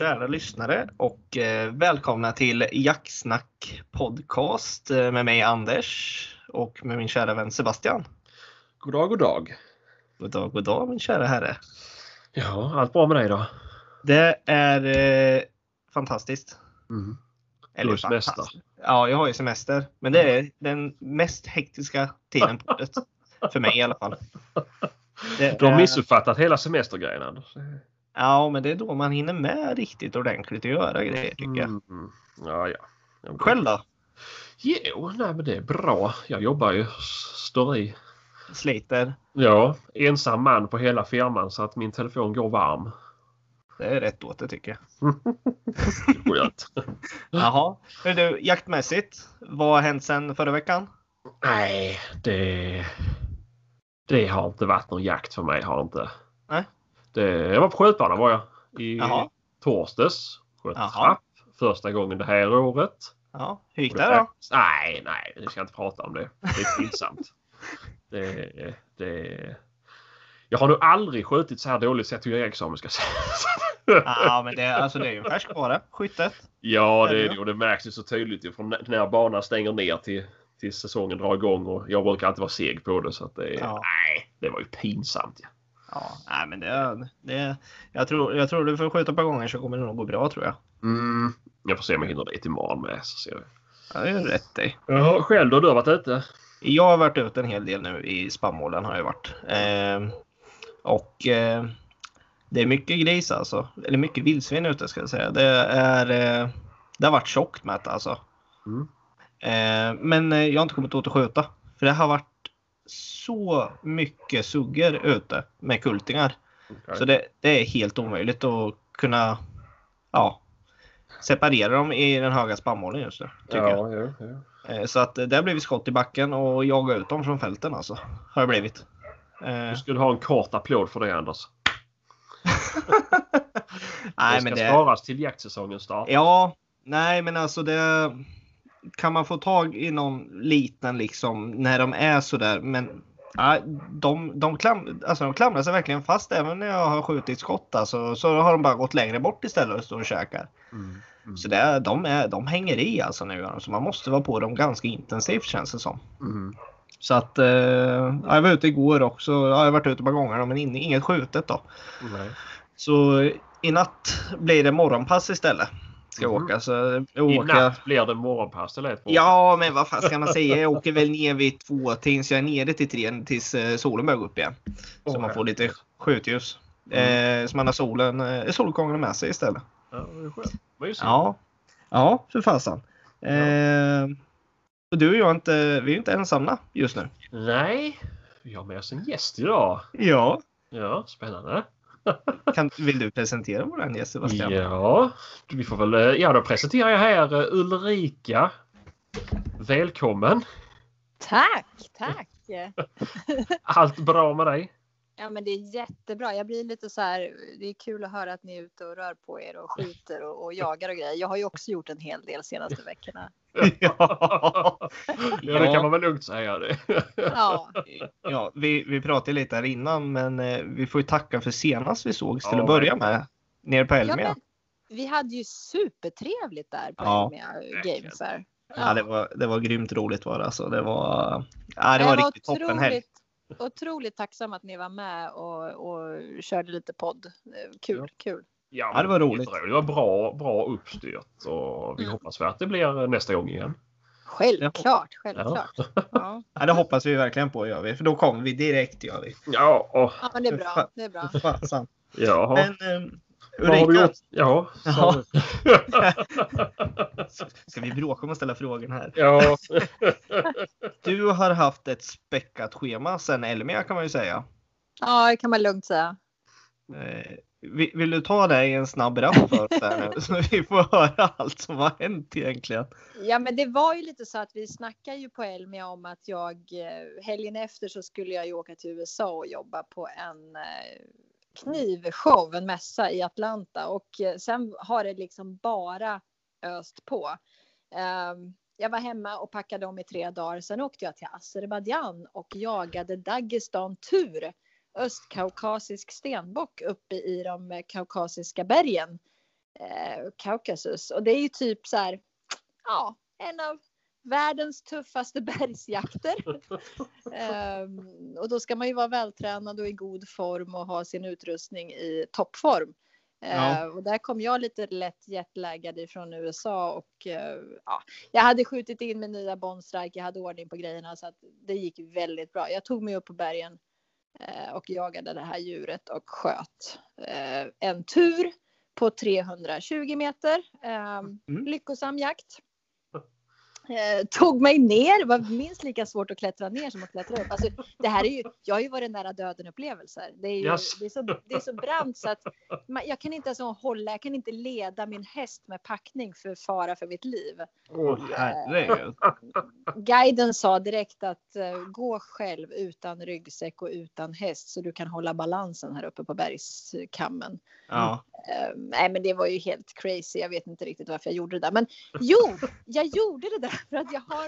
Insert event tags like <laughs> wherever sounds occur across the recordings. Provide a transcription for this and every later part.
kära lyssnare och eh, välkomna till Jacksnack podcast eh, med mig Anders och med min kära vän Sebastian. God dag, god dag. God dag, god dag min kära herre. Ja, allt bra med dig då? Det är eh, fantastiskt. Mm. Eller Du semester. fantastiskt. Ja, jag har ju semester. Men det är den mest hektiska tiden på året. För mig i alla fall. Det <laughs> Du har missuppfattat hela semestergrejen Anders. Ja, men det är då man hinner med riktigt ordentligt att göra grejer tycker jag. Mm. Ja, ja. ja. Själv då? Jo, nej men det är bra. Jag jobbar ju, står i. Sliter? Ja, ensam man på hela firman så att min telefon går varm. Det är rätt åt det tycker jag. <laughs> Skönt. Jaha. Hör du, jaktmässigt, vad har hänt sen förra veckan? nej, det... Det har inte varit någon jakt för mig. Har inte. Nej. Det, jag var på skjutbanan var jag. I Jaha. torsdags. Sköt trapp. Första gången det här året. Ja, hur gick Och det då? Nej, nej, vi ska inte prata om det. Det är pinsamt. <laughs> det, det... Jag har nog aldrig skjutit så här dåligt sett hur Eriksson ska säga. <laughs> Ja, men det, alltså, det är ju en färskvara, skyttet. ja, det det, och det märks ju så tydligt från när banan stänger ner till, till säsongen drar igång och jag brukar alltid vara seg på det så att det, Ja. nej, det var ju pinsamt. Ja. Ja, nej, men det, det, jag, tror, jag tror du får skjuta ett par gånger så kommer det nog gå bra tror jag. Mm, jag får se om jag hinner dit imorgon med. Så ser vi. Ja, det är rätt i. Ja, själv då? Du har varit ute? Jag har varit ute en hel del nu i spannmålen har jag varit. Eh, och eh, det är mycket gris alltså. Eller mycket vildsvin ute ska jag säga. Det, är, eh, det har varit tjockt med det alltså. Mm. Eh, men eh, jag har inte kommit åt att skjuta. För det har varit så mycket suggor ute med kultingar. Okej. Så det, det är helt omöjligt att kunna ja, separera dem i den höga spannmålen just nu. Tycker jag. ja, ja, ja. Eh, Så att det har blivit skott i backen och jaga ut dem från fälten alltså. Har det blivit. Eh, Du skulle ha en kort applåd för det Anders. <laughs> nej det ska men det... sparas till jaktsäsongen start. Ja, nej men alltså det... Kan man få tag i någon liten liksom när de är sådär men nej, de, de, klam, alltså, de klamrar sig verkligen fast även när jag har skjutit skott alltså, så har de bara gått längre bort istället och står och käkar. Mm. Mm. Så det, de, är, de hänger i alltså nu. Så man måste vara på dem ganska intensivt känns det som. Mm. Så att eh, ja, jag var ute igår också. Ja, jag har varit ute ett par gånger men in, inget skjutet då. Nej. Så i natt blir det morgonpass istället. Ska Mhm. åka. Så jag I åker... natt blir det morgonpass. Bra. Ja, men vad fan ska man säga? Jag åker väl ner vid två tills jag är nere till tre tills eh, solen börjar gå upp igen. Så Åh, man får lite skjutljus. Mm. Eh, så man har solen, eh, solgången med sig istället. Ja, det. Ja, ja för fasen. Eh, och du och jag är inte, vi är inte ensamma just nu. Nej, vi har med oss en gäst idag. Ja. Ja, spännande. Kan, vill du presentera vår gäst Sebastian? Ja, vi får väl... eh, Ja, då presenterar jag här eh, Ulrika. Välkommen! Tack, tack! <laughs> Allt bra med dig? Ja men det är jättebra. Jag blir lite så här, det är kul att höra att ni är ute och rör på er och skjuter och, och jagar och grejer. Jag har ju också gjort en hel del senaste veckorna. <laughs> Ja. Ja, det kan man väl lugnt säga. Det. Ja, ja, vi, vi pratade lite här innan men eh, vi får ju tacka för senast vi sågs till Ja, att börja med. Nere på ja Elmia. men, vi hade ju supertrevligt där på Ja. Elmia Games. Här. Ja, det, var, det var grymt roligt var det alltså. Det var, ja, det var riktigt toppen helg. otroligt, otroligt tacksam att ni var med och, och körde lite podd. Eh, Kul, Ja. kul. Ja, Ja, det var roligt. Det var bra, bra uppstyrt och vi Mm. hoppas att det blir nästa gång igen. Självklart, självklart. <laughs> Ja. Ja, det hoppas vi verkligen på gör vi. För då kommer vi direkt gör vi. Ja, och, ja, men det är bra. Det är bra. Fasen. ja. Men eh, Vad har vi Ulrika, gjort? Ja, så- <laughs> ska vi bråka om att ställa frågan här? ja. <laughs> Du har haft ett späckat schema sen Elmia kan man ju säga. Ja, det kan man lugnt säga. Vill, vill du ta det i en snabb rap för oss här nu <laughs> så vi får höra allt som har hänt egentligen? Ja, men det var ju lite så att vi snackade ju på Elmia om att jag eh, helgen efter så skulle jag ju åka till USA och jobba på en eh, knivshow, en mässa i Atlanta och eh, sen har det liksom bara öst på. Ehm, jag var hemma och packade om i tre dagar. Sen åkte jag till Azerbajdzjan och jagade Dagestan tur. Östkaukasisk stenbock uppe i de eh, kaukasiska bergen. eh, Kaukasus. Och det är ju typ så här, ja, en av världens tuffaste <laughs> bergsjakter. um, <laughs> och då ska man ju vara vältränad och i god form och ha sin utrustning i toppform. Ja. Uh, och där kom jag lite lätt jetlaggad ifrån USA och uh, ja, jag hade skjutit in med nya Bondstrike, jag hade ordning på grejerna så att det gick väldigt bra. Jag tog mig upp på bergen och jagade det här djuret och sköt en tur på 320 meter. Um, mm. Lyckosam jakt eh, tog mig ner. Det var minst lika svårt att klättra ner som att klättra upp. Alltså, det här är ju, jag har ju varit nära döden upplevelser. Det är, ju, yes. det är, så, det är så brant så att man, jag kan inte ens hålla, jag kan inte leda min häst med packning för fara för mitt liv. Oh, guiden sa direkt att uh, gå själv utan ryggsäck och utan häst så du kan hålla balansen här uppe på bergskammen. Ja. Uh, nej, men det var ju helt crazy. Jag vet inte riktigt varför jag gjorde det där, men jo, jag gjorde det där för att jag har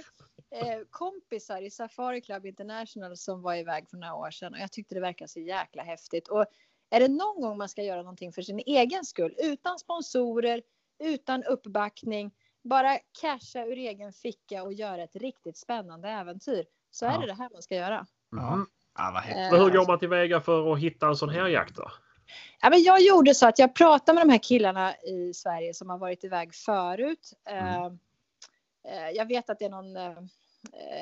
eh, kompisar i Safari Club International som var iväg för några år sedan och jag tyckte det verkade så jäkla häftigt. Och är det någon gång man ska göra någonting för sin egen skull utan sponsorer, utan uppbackning, bara casha ur egen ficka och göra ett riktigt spännande äventyr så är ja. det det här man ska göra. Mm. Ja, vad häftigt. hur går man tillväga för att hitta en sån här jakt då? Ja, men jag gjorde så att jag pratade med de här killarna i Sverige som har varit iväg förut. Mm. Uh, Eh, jag vet att det är någon eh,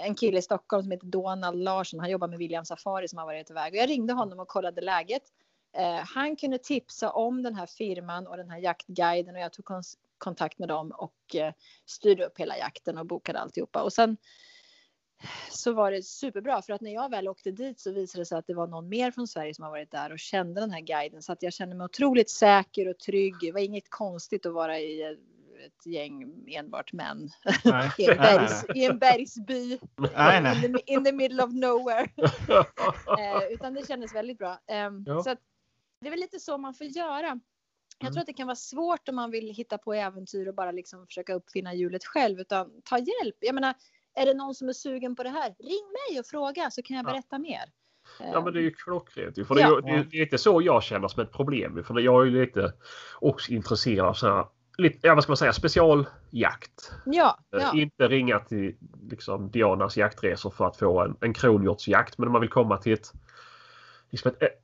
en kille i Stockholm som heter Donald Larsson. Han jobbar med William Safari som har varit iväg och jag ringde honom och kollade läget. Eh, han kunde tipsa om den här firman och den här jaktguiden och jag tog kontakt med dem och styrde upp hela jakten och bokade alltihopa. Och sen så var det superbra för att när jag väl åkte dit så visade det sig att det var någon mer från Sverige som har varit där och kände den här guiden så att jag kände mig otroligt säker och trygg. Det var inget konstigt att vara i ett gäng enbart män <laughs> I, en bergs, i en bergsby nej, nej. In, the, in the middle of nowhere. <laughs> eh, utan det kändes väldigt bra. Eh. Så att, det är väl lite så man får göra. Jag mm. tror att det kan vara svårt om man vill hitta på äventyr och bara liksom försöka uppfinna hjulet själv, utan ta hjälp. Jag menar, är det någon som är sugen på det här? Ring mig och fråga så kan jag berätta ja. mer. Ja men det är ju klockrent. För ja. det, är, det är inte så jag känner som ett problem. För jag är ju lite också intresserad av så här lite, ja, vad ska man säga, specialjakt. Ja, eh, ja. Inte ringa till liksom, Dianas jaktresor för att få en, en kronhjortsjakt. Men om man vill komma till ett, liksom ett,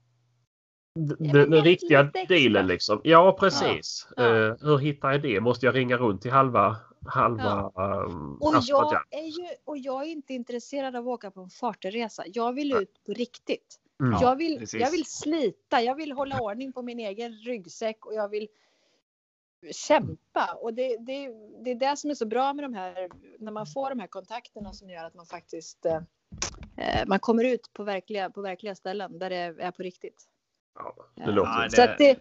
den, den riktiga dealen liksom. Ja precis. Ja, ja. Uh, hur hittar jag det? Måste jag ringa runt till halva halva ja. um, och, jag är ju, och jag är inte intresserad av att åka på en charterresa. Jag vill ut på riktigt. Mm. Jag, vill, jag vill slita. Jag vill hålla ordning på min egen ryggsäck och jag vill kämpa. Och det, det, det är det som är så bra med de här, när man får de här kontakterna som gör att man faktiskt eh, eh man kommer ut på verkliga, på verkliga ställen där det är på riktigt. Ja, det låter så att det,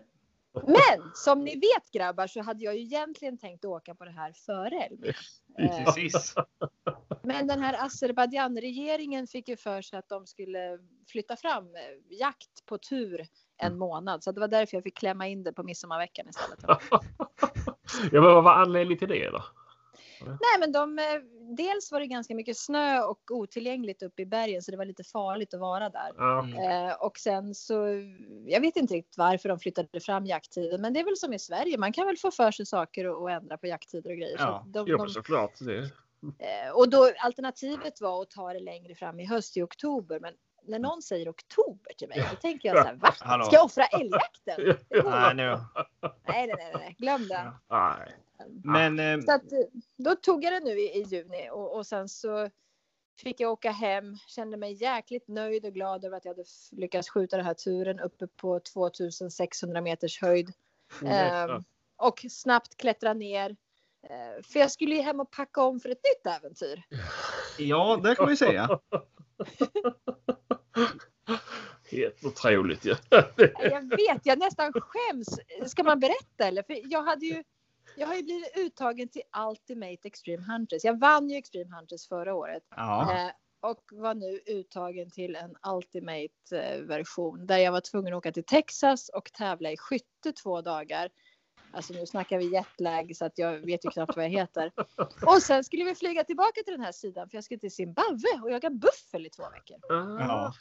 Men som ni vet grabbar så hade jag ju egentligen tänkt åka på det här före Elmi. Precis. Men den här Azerbajdzjan-regeringen fick ju för sig att de skulle flytta fram eh, jakt på tur en mm. månad. Så det var därför jag fick klämma in det på midsommarveckan istället. <laughs> ja, men vad var anledningen till det då? Nej, men de, eh, dels var det ganska mycket snö och otillgängligt uppe i bergen så det var lite farligt att vara där. Mm. Eh, och sen så, jag vet inte riktigt varför de flyttade fram jakttiden, men det är väl som i Sverige. Man kan väl få för sig saker och, och ändra på jakttider och grejer. Ja, så de, jo, de, såklart. Det. Eh, och då alternativet var att ta det längre fram i höst i oktober, men när någon säger oktober till mig, då tänker jag så här, va? <laughs> Ska jag offra älgjakten? <laughs> nej, nej, nej, nej, glöm det. Nej. Men, eh, så att, då tog jag det nu i, i juni och, och sen så fick jag åka hem, kände mig jäkligt nöjd och glad över att jag hade lyckats skjuta den här turen uppe på 2600 meters höjd. Mm. Um, och snabbt klättra ner. Uh, för jag skulle ju hem och packa om för ett nytt äventyr. Ja, det kan vi säga. <laughs> Helt otroligt ju. Ja. jag vet, jag nästan skäms. Ska man berätta eller? För jag hade ju jag har ju blivit uttagen till Ultimate Extreme Hunters. Jag vann ju Extreme Hunters förra året. Ja. Eh, och var nu uttagen till en Ultimate eh, version där jag var tvungen att åka till Texas och tävla i skytte två dagar. Alltså nu snackar vi jetlag så att jag vet ju knappt vad jag heter. Och sen skulle vi flyga tillbaka till den här sidan för jag skulle till Zimbabwe och jaga buffel i två veckor. Ja.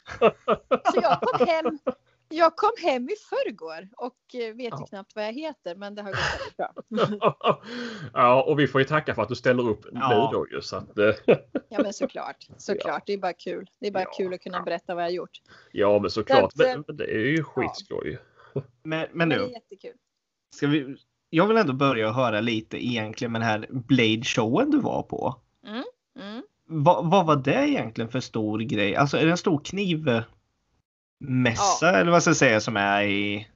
Så jag kom hem Jag kom hem i förrgår och eh, vet Ja. ju knappt vad jag heter, men det har gått väldigt bra. <laughs> ja, och vi får ju tacka för att du ställer upp Ja. nu då ju. Så att, eh, <laughs> Ja, men såklart. Såklart. Det är bara kul. Det är bara Ja. kul att kunna berätta vad jag har gjort. ja, men såklart. Så att, Men, men det är ju skitskoj. <laughs> Men, men Men det är nu, jättekul. ska vi, jag vill ändå börja höra lite egentligen med den här Blade-showen du var på. Mm. Vad, vad var det egentligen för stor grej? Alltså är det en stor knivmässa eller vad ska jag säga som är i,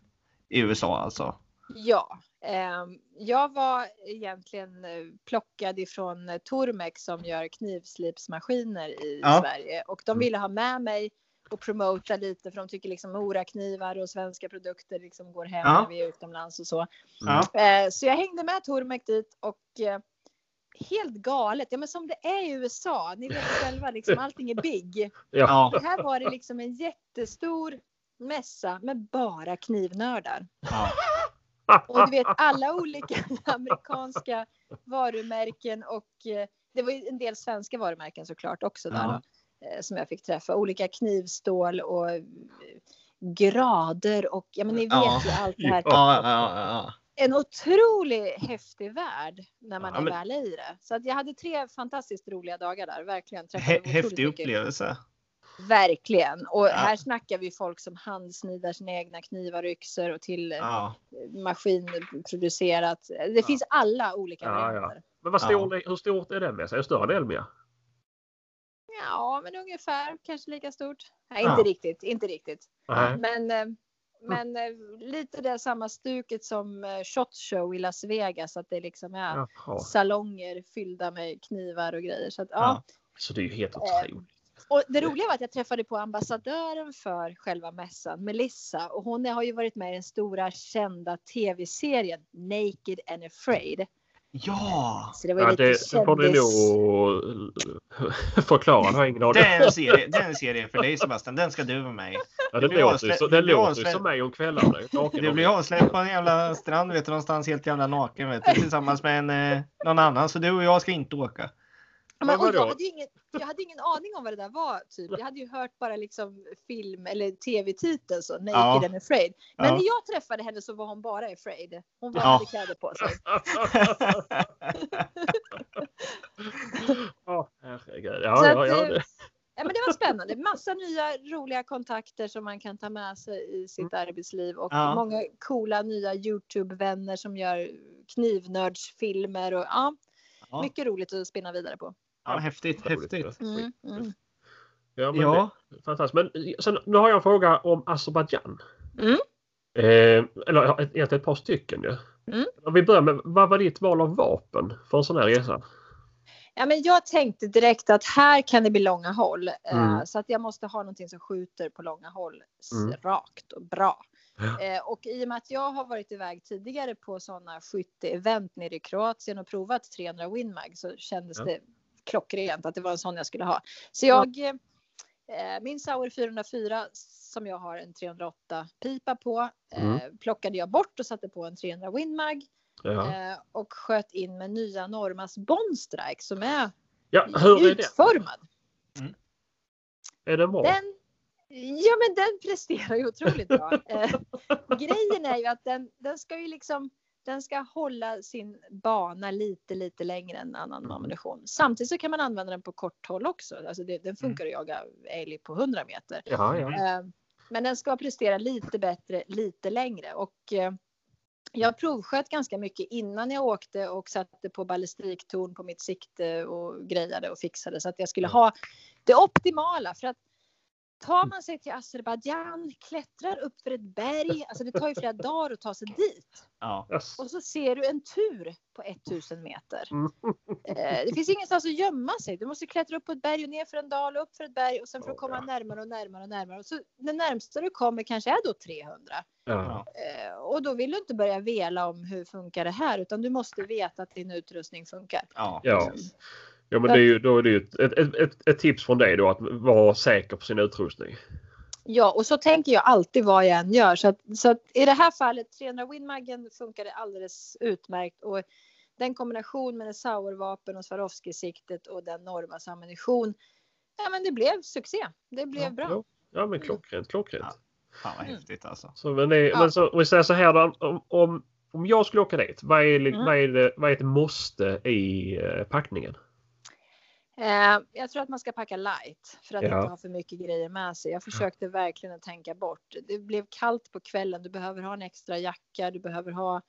i USA alltså? Ja, ehm, jag var egentligen eh, plockad ifrån eh, Tormek som gör knivslipsmaskiner i Ja. Sverige och de Mm. ville ha med mig och promota lite för de tycker liksom Mora-knivar och svenska produkter liksom går hem Ja. när vi är utomlands och så. Ja. Eh, Så jag hängde med Tormek dit och eh, helt galet, ja men som det är i USA, ni vet själva liksom <laughs> allting är big. Ja. Här var det liksom en jättestor mässa med bara knivnördar. ja. Och du vet alla olika <laughs> amerikanska varumärken och eh, det var ju en del svenska varumärken såklart också där Ja. då, eh, som jag fick träffa. Olika knivstål och eh, grader och ja men ni vet Ja. ju allt det här. Ja, ja, ja, En otrolig häftig värld när man Ja, är men- väl i det. Så att jag hade tre fantastiskt roliga dagar där. Verkligen. ja. Träffade Hä- Häftig upplevelse. Verkligen. Och Ja. här snackar vi folk som handsnidar sina egna knivar och yxor och till Ja. maskinproducerat. Det finns alla olika Ja, ja. varianter. Men vad stor, hur stort är den med sig? Det större än Elmia? Ja, men ungefär kanske lika stort. Nej, Ja. inte riktigt, inte riktigt. Nej. Men, eh, men eh, lite det samma stuket som eh, Shot Show i Las Vegas, att det liksom är Jaha. salonger fyllda med knivar och grejer. Så att, ja. Ja. Så det är ju helt Eh, otroligt. Och det roliga var att jag träffade på ambassadören för själva mässan, Melissa, och hon har ju varit med i den stora kända tv-serien Naked and Afraid. Ja! Så det var ju Ja, lite det får du kändis... nog <laughs> förklara. Jag ingen Det är en serie, det är en serie för dig Sebastian. Den ska du vara med. Ja, det låter ju avslä- det låter som mig om kvällarna. Du <laughs> blir avsläppt på en jävla strand vet du, någonstans helt jävla naken vet du, tillsammans med en, eh, någon annan. Så du och jag ska inte åka. Men, Men och jag, hade ju ingen, jag hade ingen aning om vad det där var. Typ. Jag hade ju hört bara liksom film eller tv-titeln så, Naked Ja. and Afraid. Men Ja. när jag träffade henne så var hon bara afraid. Hon bara Ja. hade kläder på sig. <laughs> Ja, herregud. Ja, ja, eh, det- Ja, men det var spännande. Massa nya roliga kontakter som man kan ta med sig i sitt arbetsliv och Ja. många coola nya Youtube-vänner som gör knivnördsfilmer och ja, Ja. mycket roligt att spinna vidare på. Ja, häftigt, häftigt. Mm, mm. Ja, men Ja, fantastiskt. Men sen, nu har jag en fråga om Azerbajdzjan. Mm. Eh, eller ja, ett- egentligen ett par stycken ju. Mm. Om vi börjar med, vad var ditt val av vapen för en sån här resa? Ja, men jag tänkte direkt att här kan det bli långa håll eh, Mm. så att jag måste ha någonting som skjuter på långa håll Mm. rakt och bra. Ja. Eh, och i och med att jag har varit iväg tidigare på sådana skytteevent nere i Kroatien och provat 300 Winmag så kändes Ja. det klockrent att det var en sån jag skulle ha. Så jag eh, min Sauer 404 som jag har en 308 pipa på eh, Mm. plockade jag bort och satte på en 300 Winmag Ja, eh, och sköt in med nya Normas Bondstrike som är ja hur är det? utformad. Är den bra? Den, ja, men den presterar ju otroligt bra. Eh, grejen är ju att den, den ska ju liksom den ska hålla sin bana lite, lite längre än annan Mm. ammunition. Samtidigt så kan man använda den på kort håll också. Alltså det, den funkar att jaga älg på 100 meter. Ja, ja. Eh, Men den ska prestera lite bättre, lite längre. Och eh, jag provsköt ganska mycket innan jag åkte och satte på ballistiktorn på mitt sikte och grejade och fixade så att jag skulle ha det optimala. För att tar man sig till Azerbajdzjan, klättrar upp för ett berg, alltså det tar ju flera dagar att ta sig dit. ja. Och så ser du en tur på 1000 meter. Mm. Eh, det finns ingenstans att gömma sig. Du måste klättra upp på ett berg och ner för en dal och upp för ett berg och sen för att Oh, komma ja. närmare och närmare och närmare. Och så det närmsta du kommer kanske är då 300. Ja. Eh, och då vill du inte börja vela om hur funkar det här utan du måste veta att din utrustning funkar. ja. Ja. Ja, men det är ju, då är det ju ett, ett, ett, ett tips från dig då att vara säker på sin utrustning. Ja, och så tänker jag alltid vad jag än gör. Så, att, så att i det här fallet, 300 Winmaggen funkade alldeles utmärkt. Och den kombination med det Sauervapen och Swarovski-siktet och den Normas ammunition. Ja, men det blev succé. Det blev Ja, bra. Ja, ja men klockrent, klockrent. Ja. Fan vad häftigt alltså. Så, men, det, Ja. men så, om vi säger så här då. Om, om, om jag skulle åka dit, vad är, Mm. vad är, det, vad är ett måste i eh, packningen? Eh, jag tror att man ska packa light för att Ja. inte ha för mycket grejer med sig. Jag försökte verkligen att tänka bort. Det blev kallt på kvällen. Du behöver ha en extra jacka. Du behöver ha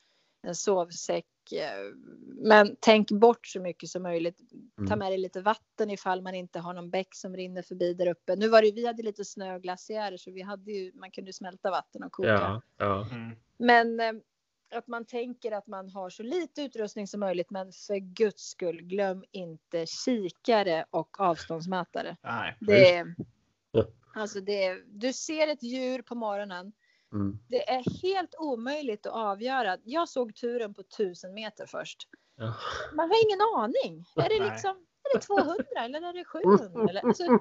en sovsäck. eh, Men tänk bort så mycket som möjligt. Ta Mm. med dig lite vatten ifall man inte har någon bäck som rinner förbi där uppe. Nu var det vi hade lite snö och glaciärer så vi hade ju, man kunde smälta vatten och koka. Ja, ja. Mm. Men eh, att man tänker att man har så lite utrustning som möjligt. Men för guds skull, glöm inte kikare och avståndsmätare. Nej. Det alltså det är, du ser ett djur på morgonen. Mm. Det är helt omöjligt att avgöra. Jag såg turen på 1000 meter först. Ja. Man har ingen aning. Är det Nej. liksom är det 200 eller är det 700? Eller? <laughs> Alltså,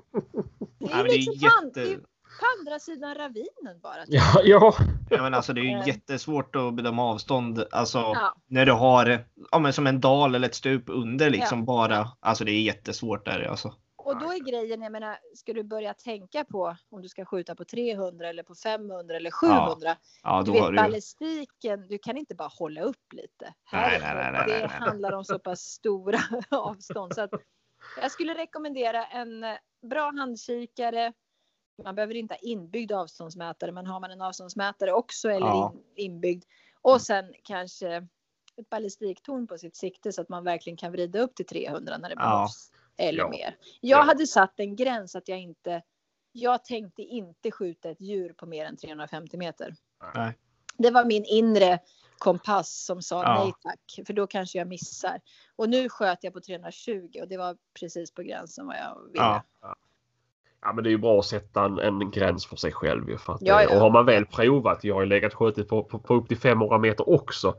det är är liksom det är jätte... på andra sidan ravinen bara. Ja, ja. Ja, men alltså, det är ju Eh. jättesvårt att bedöma avstånd. Alltså, Ja. när du har ja, men som en dal eller ett stup under liksom Ja. bara. Alltså det är jättesvårt där alltså. Och då är grejen, jag menar, ska du börja tänka på om du ska skjuta på 300 eller på 500 eller 700. Ja, Du då vet har du... ballistiken, du kan inte bara hålla upp lite. Här, Nej, nej, nej, nej, det nej, nej. handlar om så pass stora <laughs> avstånd. Så att jag skulle rekommendera en bra handkikare. Man behöver inte ha inbyggd avståndsmätare, men har man en avståndsmätare också eller Ja. in, inbyggd. Och sen kanske ett ballistiktorn på sitt sikte så att man verkligen kan vrida upp till 300 när det Ja. behövs. Eller Ja. mer. Jag Ja. hade satt en gräns att jag inte. Jag tänkte inte skjuta ett djur på mer än 350 meter. Nej. Det var min inre kompass som sa Ja. nej tack, för då kanske jag missar. Och nu sköt jag på 320 och det var precis på gränsen vad jag ville. Ja. Ja men det är ju bra att sätta en, en gräns för sig själv ju. För att, Ja, eh, ja. Och har man väl provat, jag har ju legat skjutit på, på, på upp till 500 meter också.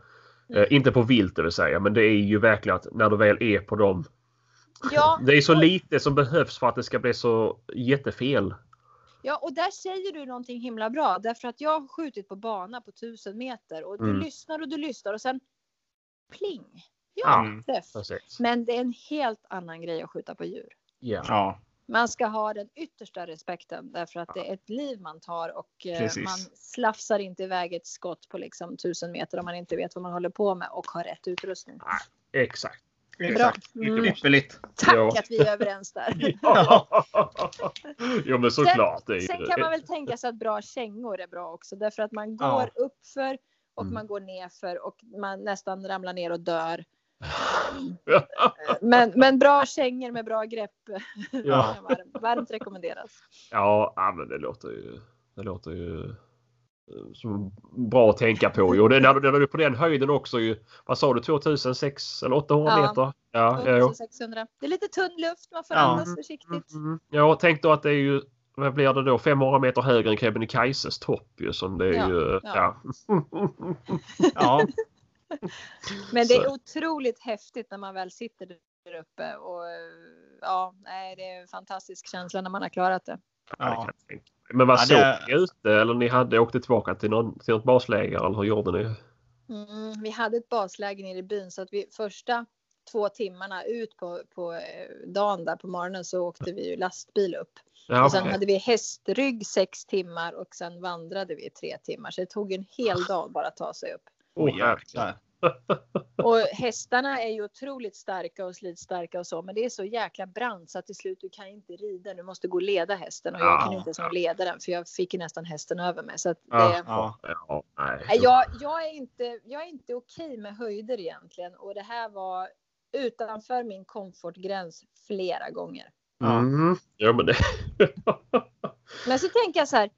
Mm. Eh, inte på vilt det vill säga, men det är ju verkligen att när du väl är på dem. Ja, <laughs> Det är så och- lite som behövs för att det ska bli så jättefel. Ja, och där säger du någonting himla bra därför att jag har skjutit på bana på 1000 meter och du Mm. lyssnar och du lyssnar och sen pling. Ja, Ja. Mm. Men det är en helt annan grej att skjuta på djur. Ja. Ja, Man ska ha den yttersta respekten därför att det är ett liv man tar och eh, Precis. man slafsar inte iväg ett skott på liksom 1000 meter om man inte vet vad man håller på med och har rätt utrustning. Exakt. Bra. exakt. Mm. Ypperligt. Tack Ja. att vi är överens där. <laughs> Ja. <laughs> jo men såklart. Ju- Sen kan man väl tänka sig att bra kängor är bra också därför att man går Ja. uppför och Mm. man går nerför och man nästan ramlar ner och dör. Men, men bra kängor med bra grepp Ja. varmt, rekommenderas. Ja, ja men det låter ju, det låter ju eh, som bra att tänka på. Och det, när, du, när du är på den höjden också ju. Vad sa du? 2600 eller 800 Ja. meter? Ja, ja, jo. 600. Det är lite tunn luft, man får Ja. andas försiktigt. Mm. Ja, tänk då att det är ju vad blir det då? 500 meter högre än Kebnekaises topp ju som det är Ja, ju. ja. Ja. <laughs> Ja, <laughs> <laughs> Men det är Så. otroligt häftigt när man väl sitter där uppe och ja, nej, det är en fantastisk känsla när man har klarat det. Ja, det ja. Men vad Ja, såg det- ni ute eller ni hade åkt tillbaka till, någon, till något basläger eller hur gjorde ni? Mm, vi hade ett basläge nere i byn så att vi första två timmarna ut på, på eh, dagen där på morgonen så åkte vi ju lastbil upp. Ja, och sen okej. hade vi hästrygg sex timmar och sen vandrade vi tre timmar. Så det tog en hel dag bara att ta sig upp. Åh, Åh, jäklar. <laughs> Och hästarna är ju otroligt starka och slitstarka och så, men det är så jäkla brant så att till slut du kan inte rida. Du måste gå och leda hästen och jag Ja. kan inte som leda den för jag fick nästan hästen över mig. Så att Ja. det, Ja, Ja, nej. Nej, jag, jag är inte, jag är inte okej med höjder egentligen och det här var utanför min komfortgräns flera gånger. Ja. Mm. Ja, men det... Men så tänker jag så här.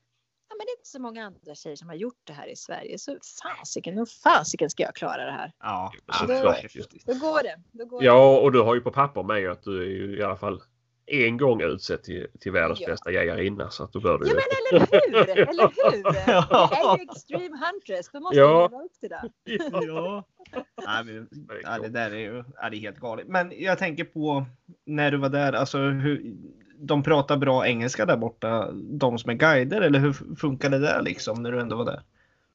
Ja, men det är inte så många andra tjejer som har gjort det här i Sverige. Så fasiken, hur fasiken ska jag klara det här? ja. Så ja, det var klart. häftigt. Då går det. Då går det. Ja, och du har ju på papper med att du är ju i alla fall en gång utsedd till, till världens Ja. bästa jägarinna. Så att då bör du Ja ju... men eller hur! Eller hur! Ja. Jag är ju Extreme Huntress. Då måste Ja. leva upp till det. <laughs> Ja. Nej, men, ja, det där är ju ja, det är helt galet. Men jag tänker på när du var där, alltså hur, de pratar bra engelska där borta, de som är guider, eller hur funkar det där liksom när du ändå var där?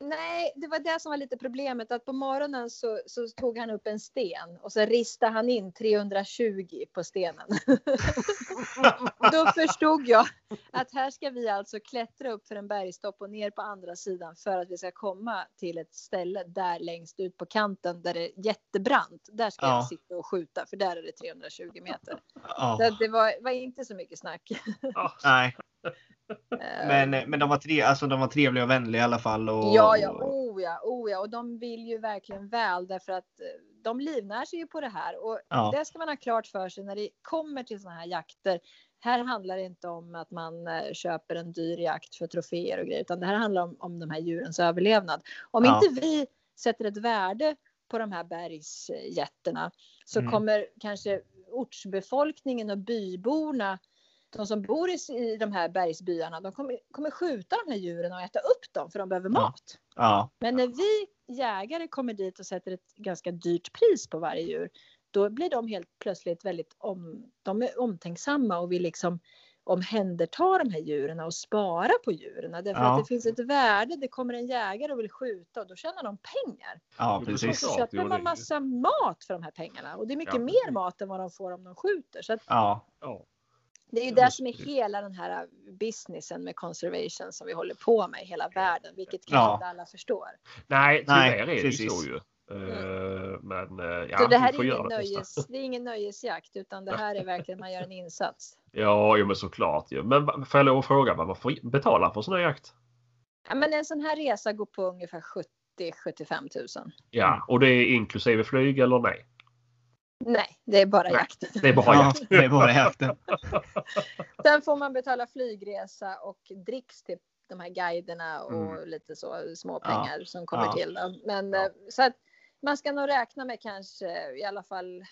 Nej, det var det som var lite problemet att på morgonen så, så tog han upp en sten och så ristade han in 320 på stenen. <laughs> Då förstod jag att här ska vi alltså klättra upp för en bergstopp och ner på andra sidan för att vi ska komma till ett ställe där längst ut på kanten där det är jättebrant. Där ska Ja. jag sitta och skjuta för där är det 320 meter. Ja. Det var, var inte så mycket snack. Ja. Nej, men, men de, var tre, alltså, de var trevliga och vänliga i alla fall. Och, Ja, ja, oh ja, oh ja. Och de vill ju verkligen väl därför att eh, de livnär sig ju på det här. Och Ja. det ska man ha klart för sig när det kommer till sådana här jakter. Här handlar det inte om att man eh, köper en dyr jakt för troféer och grejer, utan det här handlar om, om de här djurens överlevnad. Om Ja. inte vi sätter ett värde på de här bergsjätterna så Mm. kommer kanske ortsbefolkningen och byborna de som bor i, i de här bergsbyarna, de kommer, kommer skjuta de här djuren och äta upp dem för de behöver Ja. mat. Ja, Men när vi jägare kommer dit och sätter ett ganska dyrt pris på varje djur, då blir de helt plötsligt väldigt om, de är omtänksamma och vill liksom omhänderta de här djuren och spara på djuren. Därför Ja. att det finns ett värde. Det kommer en jägare och vill skjuta och då tjänar de pengar. ja Jo, Och precis. så köper jo, det är man massa mat för de här pengarna. Och det är mycket Ja, mer precis. mat än vad de får om de skjuter. Så att Ja, Ja. Det är ju Ja, det som är hela den här businessen med conservation som vi håller på med i hela världen, vilket kanske Ja. inte alla förstår. Nej, Nej, tyvärr är det ju precis. så ju. Eh, Men eh, ja, så det här är göra ingen, nöjes, det är ingen nöjesjakt utan det här är verkligen man gör en insats. <laughs> Ja, jo, men såklart ju. Men får jag lov att fråga vad man får betala för sån här jakt? Ja, men en sån här resa går på ungefär 70-75 000. Ja, Mm. och det är inklusive flyg eller nej? Nej, det är bara Nej. jakten. Det är bara ja jakt. det är bara jakten. <laughs> Sen får man betala flygresa och dricks till de här guiderna och Mm. lite så små pengar som kommer Ja. till. Då. Men Ja. eh, så att man ska nog räkna med kanske i alla fall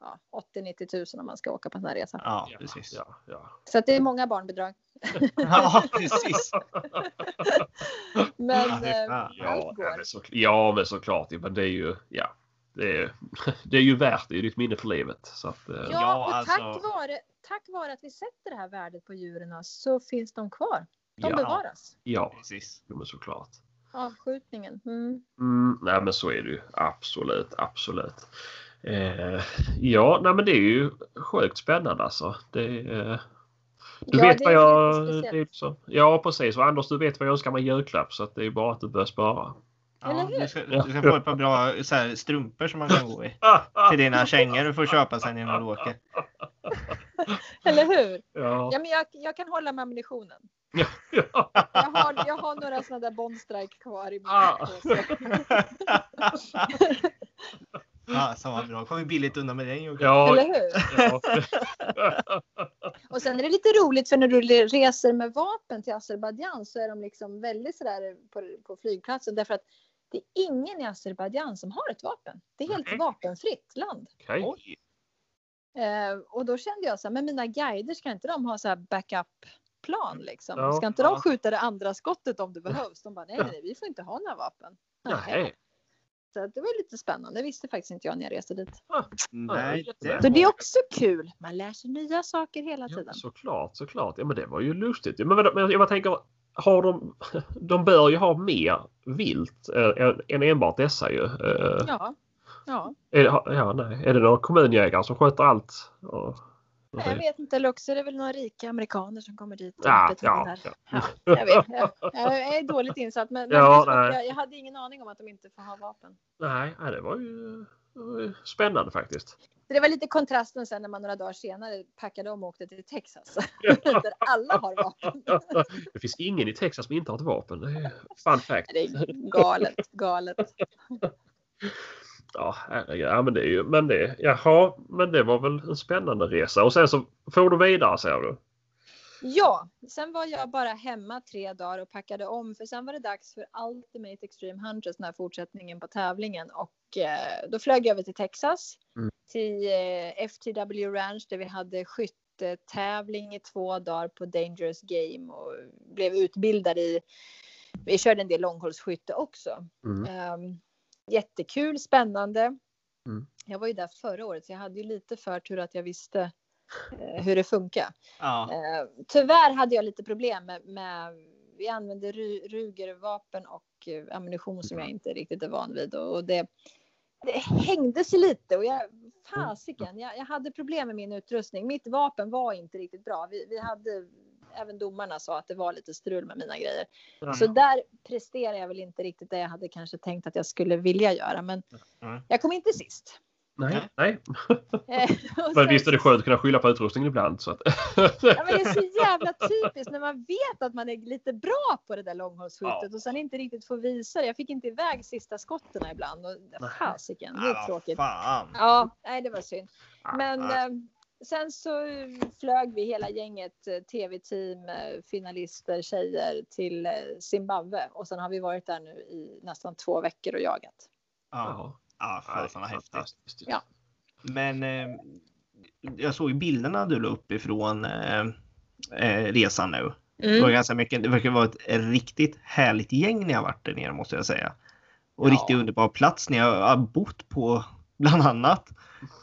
ja, 80-90 000 om man ska åka på en sån här resa. Ja, precis. Ja, ja. Så att det är många barnbidrag. <laughs> Ja, precis. <laughs> Men Ja, det- eh, ja. Ja, allt ja, går. men så, ja, men såklart. Men det är ju, ja. Det är, <laughs> det är ju värt det. Det är ett minne för livet. Så att, eh, Ja, Ja, och alltså- tack, vare, tack vare att vi sätter det här värdet på djuren så finns de kvar. De Ja. bevaras. ja, precis. jo, men såklart. Avskjutningen. Mm. Mm, nej men så är det ju. Absolut, absolut. Eh, ja, nej men det är ju sjukt spännande alltså. Det, eh, du Ja, vet det vad är jag... Det är så, ja precis. Och Anders du vet vad jag önskar mig i julklapp så att det är bara att du börjar spara. Ja, Eller hur? du, ska, du ska få ett par bra så här, strumpor som man kan gå i. Till dina kängor du får köpa sen innan du åker. <laughs> Eller hur? Ja. Ja, men jag, jag kan hålla med ammunitionen. Ja. <laughs> Jag har, jag har några sådana där Bondstrike kvar i min Ah. påse. Ja, <laughs> så vad bra. Kommer vi billigt undan med det Jocke. Ja, Eller hur? ja. Och sen är det lite roligt för när du reser med vapen till Azerbajdzjan så är de liksom väldigt sådär på, på flygplatsen därför att det är ingen i Azerbajdzjan som har ett vapen. Det är helt Nej. vapenfritt land. Okej. Oj! Eh, och då kände jag så här, men mina guider ska inte de ha så här backup-plan liksom? Ja, ska inte ja. de skjuta det andra skottet om det behövs? De bara, nej, nej, vi får inte ha några vapen. Nej. Så det var lite spännande. Det visste faktiskt inte jag när jag reste dit. Nej, jättebra. Så det är var- också kul. Man lär sig nya saker hela Ja, tiden. såklart, såklart. Ja, men det var ju lustigt. Ja, Men, men jag bara tänker, har de, de bör ju ha mer vilt än- enbart dessa ju. Eh, Ja. Ja, Är, ja, nej. är det några kommunjägare som sköter allt? Och, Nej, jag vet inte. Lux är det väl några rika amerikaner som kommer dit och Ja, ja, ja. Ja, <laughs> jag, vet. Jag, jag är dåligt insatt men, men jag, jag hade ingen aning om att de inte får ha vapen. Nej, det var ju spännande faktiskt. Så det var lite kontrasten sen när man några dagar senare packade om och åkte till Texas. <laughs> Där alla har vapen. <laughs> Det finns ingen i Texas som inte har ett vapen. Det är fun fact. Det är galet, galet. Ja, herregud. ja men det är ju, men det, jaha, men det var väl en spännande resa. Och sen så får du vidare säger du? Ja, sen var jag bara hemma tre dagar och packade om för sen var det dags för Ultimate Extreme Hunters, den här fortsättningen på tävlingen och eh, då flög jag över till Texas Mm. till eh, FTW Ranch där vi hade skyttetävling i två dagar på Dangerous Game och blev utbildad i. Vi körde en del långhållsskytte också. Mm. Ehm, jättekul, spännande. Mm. Jag var ju där förra året så jag hade ju lite förtur att jag visste eh, hur det funkar. Ja, Eh, tyvärr hade jag lite problem med, med vi använde Rugervapen och eh, ammunition som jag inte riktigt är van vid och, och det, det hängde sig lite och jag fasiken, jag, jag hade problem med min utrustning. Mitt vapen var inte riktigt bra. Vi, vi hade även domarna sa att det var lite strul med mina grejer. Mm. Så där presterar jag väl inte riktigt det jag hade kanske tänkt att jag skulle vilja göra. Men mm. jag kom inte sist. Nej, nej. Eh, <laughs> men visst är det skönt att kunna skylla på utrustningen ibland. Så att... ja, men det är så jävla <laughs> typiskt när man vet att man är lite bra på det där långhållsskyttet ja. och sen inte riktigt får visa det. Jag fick inte iväg sista skotten ibland. Och, fasiken, det är tråkigt. Fan. Ja, nej, det var synd. Men äh, sen så flög vi hela gänget eh, tv-team, finalister, tjejer till Zimbabwe och sen har vi varit där nu i nästan två veckor och jagat. Ja. Ja, fasen vad häftigt. Ja. Men eh, jag såg ju bilderna du la upp ifrån eh, eh, resan nu. Mm. Det var ganska mycket. Det verkar vara ett riktigt härligt gäng ni har varit där nere måste jag säga. Och ja. riktigt underbar plats ni har bott på <laughs> bland annat.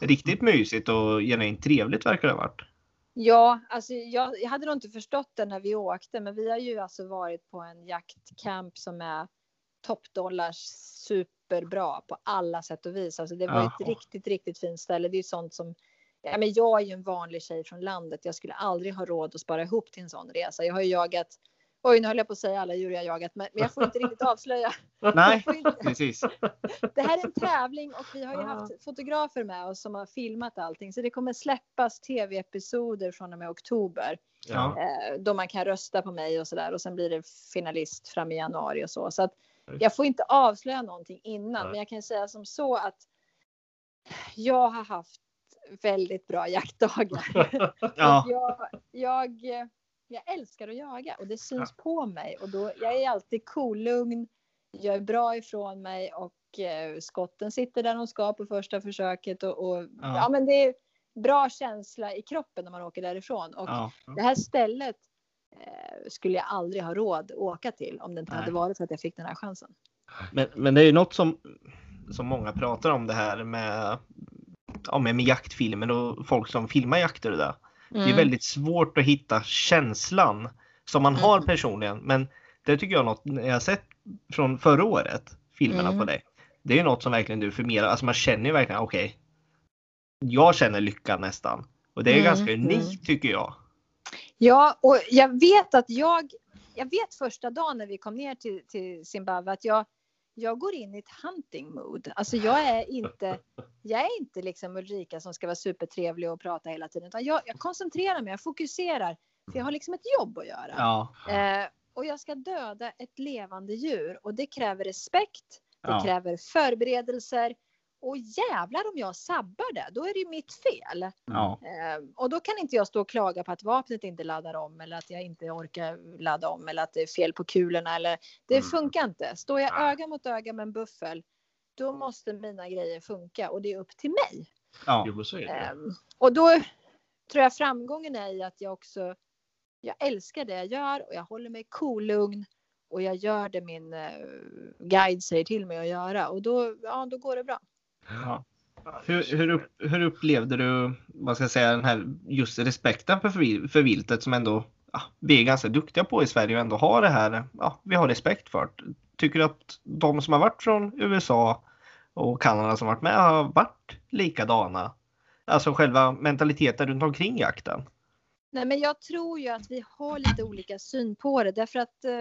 Riktigt mysigt och genuint trevligt verkar det ha varit. Ja, alltså jag, jag, hade nog inte förstått det när vi åkte, men vi har ju alltså varit på en jaktcamp som är toppdollars superbra på alla sätt och vis. Alltså det var Jaha. ett riktigt, riktigt fint ställe. Det är sånt som Ja, men jag är ju en vanlig tjej från landet. Jag skulle aldrig ha råd att spara ihop till en sån resa. Jag har ju jagat Oj, nu höll jag på att säga alla djur jag jagat, men jag får inte riktigt avslöja. <laughs> Nej, precis. <laughs> Det här är en tävling och vi har ju haft fotografer med oss som har filmat allting, så det kommer släppas tv-episoder från och med oktober. Ja. Eh, då man kan rösta på mig och så där och sen blir det finalist fram i januari och så. Så att jag får inte avslöja någonting innan, Nej. men jag kan säga som så att jag har haft väldigt bra jaktdagar. <laughs> ja. jag, jag, jag älskar att jaga och det syns ja. på mig och då, jag är alltid kolugn, jag är bra ifrån mig och eh, skotten sitter där de ska på första försöket och, och ja. ja. men det är bra känsla i kroppen när man åker därifrån och det här stället skulle jag aldrig ha råd att åka till om det inte Nej. hade varit för att jag fick den här chansen. Men, men det är ju något som, som många pratar om det här med, ja, med, med jaktfilmer och folk som filmar jakter och det. Mm. Det är mm. väldigt svårt att hitta känslan som man mm. har personligen. Men det tycker jag något jag sett från förra året, filmerna mm. på dig. Det är något som verkligen du förmedlar. Alltså man känner ju verkligen, okej. Okay, jag känner lycka nästan. Och det är mm. ganska unikt mm. tycker jag. Ja, och jag vet att jag, jag vet första dagen när vi kom ner till, till Zimbabwe att jag, jag går in i ett hunting mood. Alltså jag är inte, jag är inte liksom Ulrika som ska vara supertrevlig och prata hela tiden, utan jag, jag koncentrerar mig, jag fokuserar, för jag har liksom ett jobb att göra. Ja. Eh, och jag ska döda ett levande djur och det kräver respekt, det ja. kräver förberedelser och jävlar om jag sabbar det, då är det ju mitt fel. Ja. Eh, och då kan inte jag stå och klaga på att vapnet inte laddar om eller att jag inte orkar ladda om eller att det är fel på kulorna eller det mm. funkar inte. Står jag öga mot öga med en buffel, då måste mina grejer funka och det är upp till mig. Ja. Eh, och då tror jag framgången är i att jag också, jag älskar det jag gör och jag håller mig kolugn och jag gör det min eh, guide säger till mig att göra och då, ja, då går det bra. Ja. Hur, hur, upp, hur, upplevde du vad ska jag säga, den här just respekten för, för viltet som ändå ja, vi är ganska duktiga på i Sverige och ändå har det här. Ja, vi har respekt för det. Tycker du att de som har varit från USA och Kanada som varit med har varit likadana? Alltså själva mentaliteten runt omkring jakten. Nej, men jag tror ju att vi har lite olika syn på det därför att eh,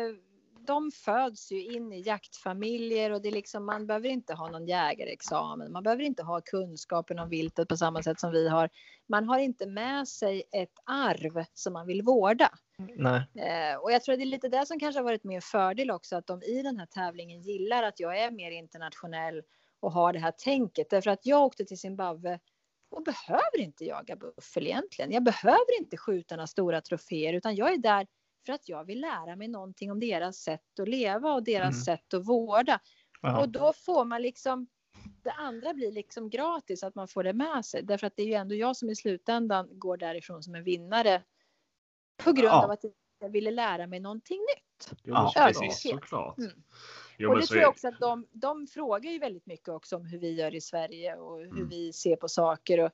de föds ju in i jaktfamiljer och det är liksom, man behöver inte ha någon jägarexamen. Man behöver inte ha kunskapen om viltet på samma sätt som vi har. Man har inte med sig ett arv som man vill vårda. Nej. Eh, och jag tror det är lite det som kanske har varit min fördel också, att de i den här tävlingen gillar att jag är mer internationell och har det här tänket. Därför att jag åkte till Zimbabwe och behöver inte jaga buffel egentligen. Jag behöver inte skjuta några stora troféer utan jag är där för att jag vill lära mig någonting om deras sätt att leva och deras mm. sätt att vårda. Aha. Och då får man liksom det andra blir liksom gratis att man får det med sig därför att det är ju ändå jag som i slutändan går därifrån som en vinnare. På grund ja. av att jag ville lära mig någonting nytt. Ja, precis, såklart. Mm. Jo, och det tror jag också att de, de frågar ju väldigt mycket också om hur vi gör i Sverige och hur mm. vi ser på saker. Och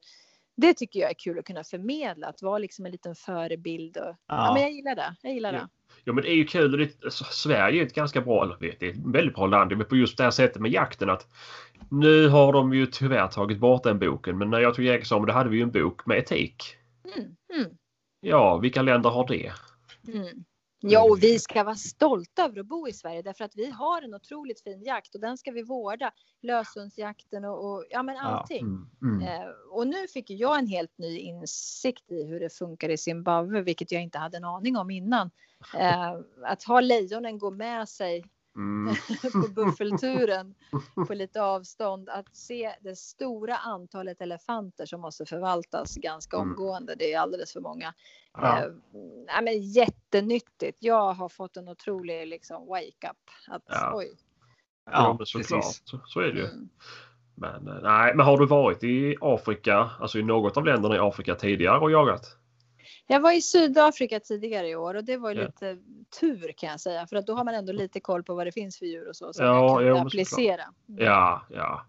det tycker jag är kul att kunna förmedla, att vara liksom en liten förebild. Och, ja. ja men jag gillar det. Jag gillar det. Ja men det är ju kul. Det, alltså, Sverige är ett ganska bra, eller vet, det är ett väldigt bra land. Men på just det här sättet med jakten att nu har de ju tyvärr tagit bort den boken. Men när jag tog jägarexamen då hade vi ju en bok med etik. Mm, mm, Ja, vilka länder har det? mm. Ja, och vi ska vara stolta över att bo i Sverige därför att vi har en otroligt fin jakt och den ska vi vårda. Löshundsjakten och, och ja, men Ja. allting. Mm, mm. Eh, och nu fick jag en helt ny insikt i hur det funkar i Zimbabwe, vilket jag inte hade en aning om innan. <laughs> Eh, att ha lejonen gå med sig Mm. <laughs> på buffelturen <laughs> på lite avstånd, att se det stora antalet elefanter som måste förvaltas ganska Mm. omgående. Det är alldeles för många. Ja. Eh, nej, men jättenyttigt. Jag har fått en otrolig liksom, wake up. Att, Ja. oj. Ja, Ja, men såklart. precis. Så, så är det ju. Mm. Men, eh, nej, men har du varit i Afrika, alltså i något av länderna i Afrika tidigare och jagat? Jag var i Sydafrika tidigare i år och det var ju Ja. lite tur kan jag säga för att då har man ändå lite koll på vad det finns för djur och så som Ja, jo, kan applicera. Mm. Ja, ja.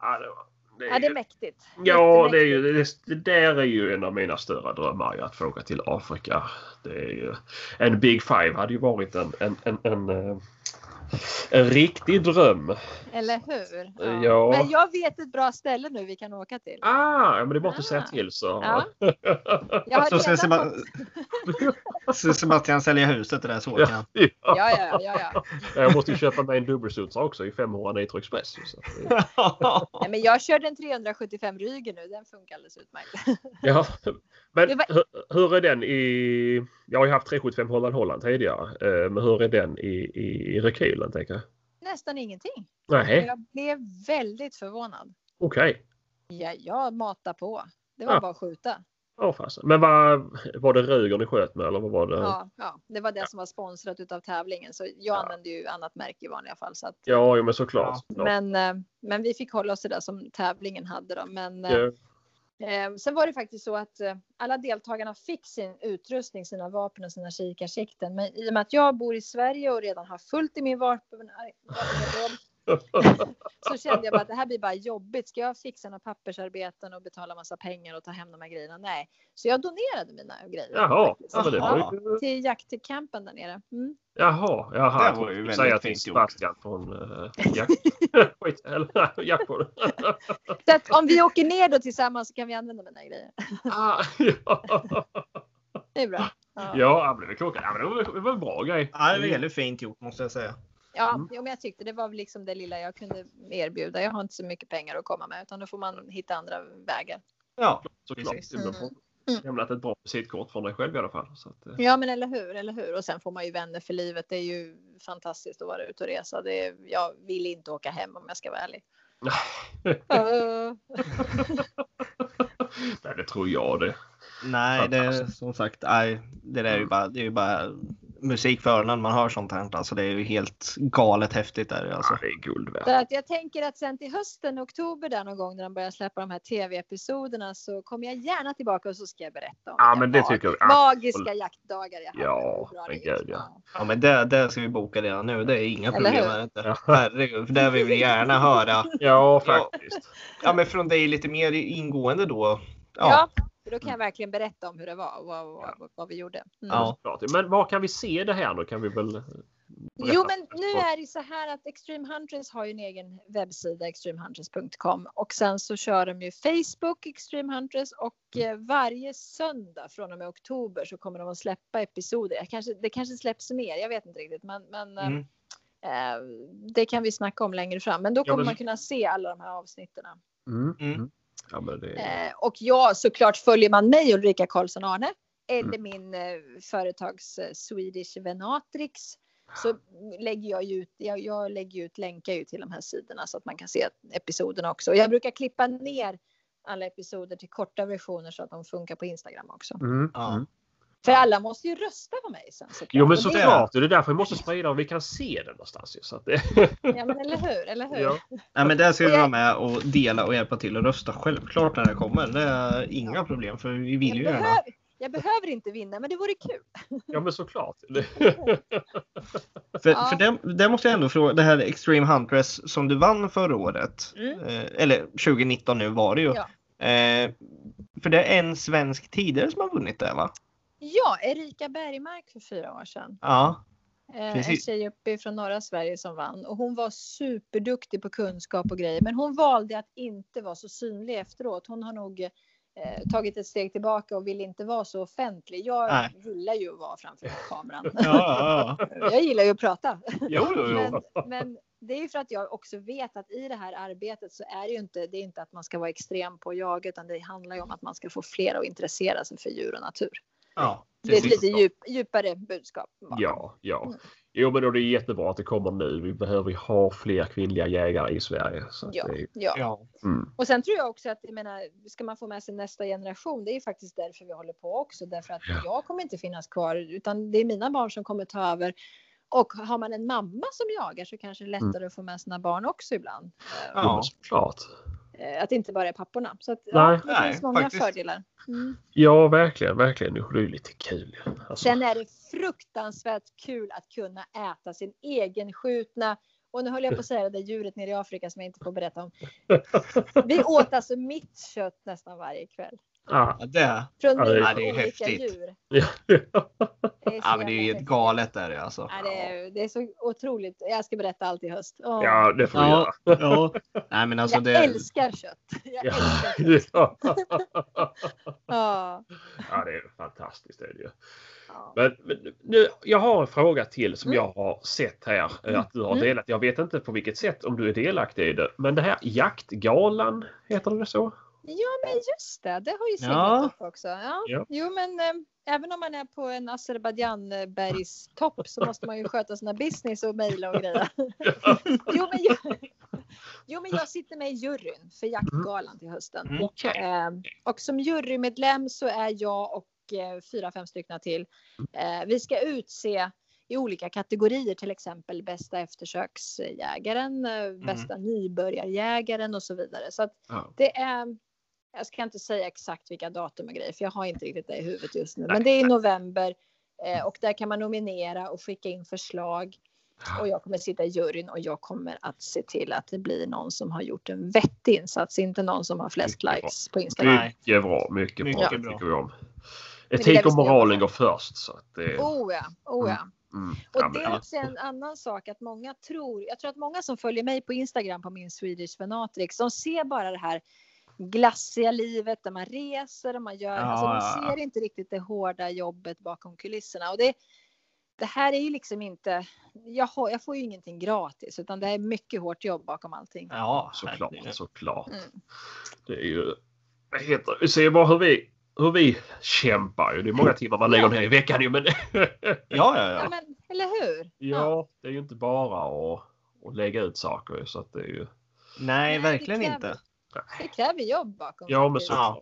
Ja, det, var- det, Ja, det är mäktigt. Ja, det, är ju, det, det där är ju en av mina större drömmar ju, att få åka till Afrika. Det är ju, en Big Five hade ju varit en, en, en, en, eh, en riktig dröm. Eller hur? Ja. Men jag vet ett bra ställe nu vi kan åka till. Ah, ja, men det är bara att säga Ah. till så. Ja. <laughs> Jag har Så ska redan <laughs> Sebastian sälja huset det där så Ja. Ja. Ja, ja, ja, ja. Jag måste ju köpa mig en dubbelstudsare också i 500 Nitro Express. Så <laughs> Nej, men jag körde en 375 Ryger nu. Den funkar alldeles utmärkt. Ja, men var- hur, hur är den i... Jag har ju haft 375 Holland Holland tidigare. eh, Men hur är den i, i, i rekylen tänker jag? Nästan ingenting. Nej, Jag blev väldigt förvånad. okej. Ja, jag matar på. Det var Ja. bara att skjuta. Ja, fasen. Men vad, var det Ruger ni sköt med eller vad var det? Ja, ja, det var det som var sponsrat utav tävlingen. Så jag Ja. använde ju annat märke i vanliga fall. Så att, Ja, jo, men såklart. Ja. Men, eh, men vi fick hålla oss till det som tävlingen hade då. Men eh, sen var det faktiskt så att eh, alla deltagarna fick sin utrustning, sina vapen och sina kikarsikten. Men i och med att jag bor i Sverige och redan har fullt i min vapen, vapengarderob så kände jag bara att det här blir bara jobbigt. Ska jag fixa några pappersarbeten och betala massa pengar och ta hem de här grejerna? Nej, så jag donerade mina grejer. Jaha, ja, men det Ja, var ju... till jaktcampen där nere. Mm. Jaha, jaha. Det var ju säga till fint gjort. Sebastian från uh, jakt... <laughs> Skit, eller. <laughs> Så att om vi åker ner då tillsammans så kan vi använda mina grejer. <laughs> ah, ja. Det är bra. Ja. ja, men det. Ja, men var, det var en bra grej. Ja, det var väldigt fint gjort måste jag säga. Ja, Mm. jo, men jag tyckte det var liksom det lilla jag kunde erbjuda. Jag har inte så mycket pengar att komma med utan då får man hitta andra vägar. Ja, Såklart. Mm. Mm. lämnat ett bra visitkort från dig själv i alla fall. Så att, eh, Ja, men eller hur, eller hur? Och sen får man ju vänner för livet. Det är ju fantastiskt att vara ute och resa. Det är, jag vill inte åka hem om jag ska vara ärlig. <laughs> Uh, Nej, det tror jag det. nej, det är som sagt, nej, det där är ju bara, det är ju bara musik för öronen man hör sånt här. Alltså det är ju helt galet häftigt där alltså. Ja, det är guld värt. så att jag tänker att sen till hösten, oktober där någon gång när de börjar släppa de här tv-episoderna så kommer jag gärna tillbaka och så ska jag berätta om Ja, men det mag- tycker jag. magiska jaktdagar jag. Ja, men gud, ja. Ja men det, det ska vi boka redan nu. Det är inga Eller problem med det. Herregud, för det vill vi gärna höra. Ja, faktiskt. Ja men från dig lite mer ingående då. Ja, Ja, för då kan jag verkligen berätta om hur det var och vad, vad, vad vi gjorde. Mm. Ja. Men var kan vi se det här då? Kan vi väl... berätta Jo, men nu är det så här att Extreme Hunters har ju en egen webbsida, extremehunters.com och sen så kör de ju Facebook, Extreme Hunters och eh, varje söndag från och med oktober så kommer de att släppa episoder. Jag Kanske, det kanske släpps mer, jag vet inte riktigt, men, men eh, Mm. eh, det kan vi snacka om längre fram. Men då Ja, kommer men- man kunna se alla de här avsnitten. Mm. Ja, men det... Eh, och ja, såklart följer man mig Ulrika Karlsson Arne eller Mm. min eh, företags eh, Swedish Venatrix så lägger jag ju ut, jag, jag lägger ut länkar ju till de här sidorna så att man kan se episoderna också. Och jag brukar klippa ner alla episoder till korta versioner så att de funkar på Instagram också. Mm. Mm. För alla måste ju rösta på mig sen såklart. Jo men såklart. Det är därför vi måste sprida och vi kan se den någonstans. ju, Så att det... <laughs> Ja men eller hur, eller hur? ja. Nej, men där ska vi vara med och dela och hjälpa till och rösta självklart när det kommer. Det är inga problem för vi vill ju jag, gärna. behöver, jag behöver inte vinna men det vore kul. <laughs> ja men såklart. Det... <laughs> För, Ja. för det, det måste jag ändå fråga, det här Extreme Huntress som du vann förra året. Mm. Eh, eller 2019 nu var det ju. Ja. Eh, för det är en svensk tidigare som har vunnit det va? Ja, Erika Bergmark för fyra år sedan. Ja. Eh, En Precis. tjej uppe från norra Sverige som vann och hon var superduktig på kunskap och grejer. Men hon valde att inte vara så synlig efteråt. Hon har nog eh, tagit ett steg tillbaka och vill inte vara så offentlig. Jag Nej. gillar ju att vara framför kameran. <laughs> Ja, ja, ja. <laughs> Jag gillar ju att prata. Jo, jo, jo. <laughs> Men, men det är ju för att jag också vet att i det här arbetet så är det ju inte, det är inte att man ska vara extrem på jaga utan det handlar ju om att man ska få fler att intressera sig för djur och natur. Ja, Det är ett lite djup, djupare budskap. bakom. Ja, ja. Mm. Jo, men då är det jättebra att det kommer nu. Vi behöver ju ha fler kvinnliga jägare i Sverige. Ja, det är, ja. Ja. mm. Och sen tror jag också att jag menar, ska man få med sig nästa generation, det är ju faktiskt därför vi håller på också, därför att Ja. jag kommer inte finnas kvar, utan det är mina barn som kommer ta över. Och har man en mamma som jagar så kanske det är lättare att få med sina barn också ibland. Ja. ja. såklart. Eh, Att det inte bara är papporna. Så att, ja, Nej. det Nej, finns många faktiskt. fördelar. Mm. Ja, verkligen, verkligen. Det är ju lite kul. Alltså, Sen är det fruktansvärt kul att kunna äta sin egen skjutna och nu höll jag på att säga det där djuret nere i Afrika som jag inte får berätta om. <laughs> Vi åt alltså mitt kött nästan varje kväll. Ja, det. Från Ja, det Ja, det är olika häftigt. djur. ja. Det är, Ja, men det är ju helt galet där alltså. Ja, det, är, det är så otroligt. Jag ska berätta allt i höst. Åh. ja, det får vi Ja, göra. ja. Nej, men alltså jag det. älskar kött. Jag Ja. älskar <laughs> kött. ja. Ja. ja, det är fantastiskt. Det är det ju. Ja. Men, men nu, jag har en fråga till som Mm. jag har sett här eh, att du har Mm. delat. Jag vet inte på vilket sätt om du är delaktig i det. Men det här jaktgalan, heter det så? Ja, men just det. Det har ju seglat Ja. upp också. Ja. Ja. Jo, men eh, även om man är på en Azerbajdzjanbergstopp så måste man ju sköta sina business och mejla och grejer. <laughs> jo, men jag, jo, men jag sitter med i juryn för jaktgalan till hösten. Mm. Okej. Eh, och som jurymedlem så är jag och eh, fyra, fem stycken till. Eh, vi ska utse i olika kategorier, till exempel bästa eftersöksjägaren, eh, bästa nybörjarjägaren och så vidare. Så att Ja. det är. Jag ska inte säga exakt vilka datum och grejer, för jag har inte riktigt det i huvudet just nu. Nej, Men det är i november eh, och där kan man nominera och skicka in förslag. Och jag kommer sitta i juryn och jag kommer att se till att det blir någon som har gjort en vettig insats, inte någon som har flest Mycket bra. likes på Instagram. Mycket bra, mycket, Mycket bra. bra. Tycker vi om. Etik och moralen går först. Så att det, Oh ja, oh ja. mm. Och ja, det är också en annan sak att många tror, jag tror att många som följer mig på Instagram på min Swedish Fanatrix, de ser bara det här glassiga livet där man reser och man gör, Ja, alltså ja. ser inte riktigt det hårda jobbet bakom kulisserna. Och det, det här är ju liksom inte, jag, har, jag får ju ingenting gratis utan det är mycket hårt jobb bakom allting. Ja, såklart, såklart. Mm. Det är ju... Heter Vi ser bara hur vi, hur vi kämpar. ju. Det är många timmar man lägger ner i veckan ju, men... <laughs> Ja, ja, Ja, ja. men, eller hur? ja, det är ju inte bara att, att lägga ut saker. ju, Så att det är ju... Nej, det verkligen kräver- inte. Det kräver jobb bakom. Ja, men såklart.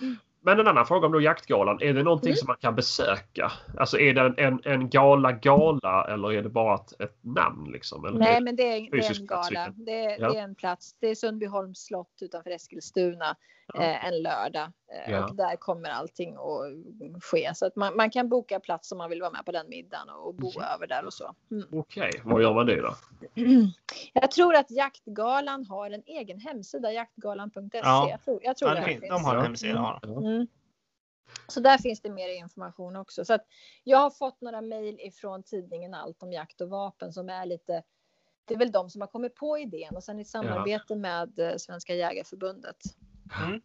Mm. Men en annan fråga om då jaktgalan. Är det någonting Mm. som man kan besöka? Alltså är det en, en, en gala gala eller är det bara ett, ett namn liksom? Eller Nej, men det är, det är en gala. Det är, Ja. det är en plats. Det är Sundbyholms slott utanför Eskilstuna. Eh, en lördag. Eh, Ja. Och där kommer allting att ske. Så att man, man kan boka plats om man vill vara med på den middagen och bo Mhm. över där och så. Mm. Okej, vad gör man det då? <clears throat> Jag tror att Jaktgalan har en egen hemsida, jaktgalan.se. Ja. Jag tror, jag tror Ja, det finns. de har en Ja. hemsida. har de. Mm. Så där finns det mer information också. Så att jag har fått några mejl ifrån tidningen Allt om jakt och vapen som är lite. Det är väl de som har kommit på idén och sen i samarbete med eh, Svenska Jägareförbundet. Mm.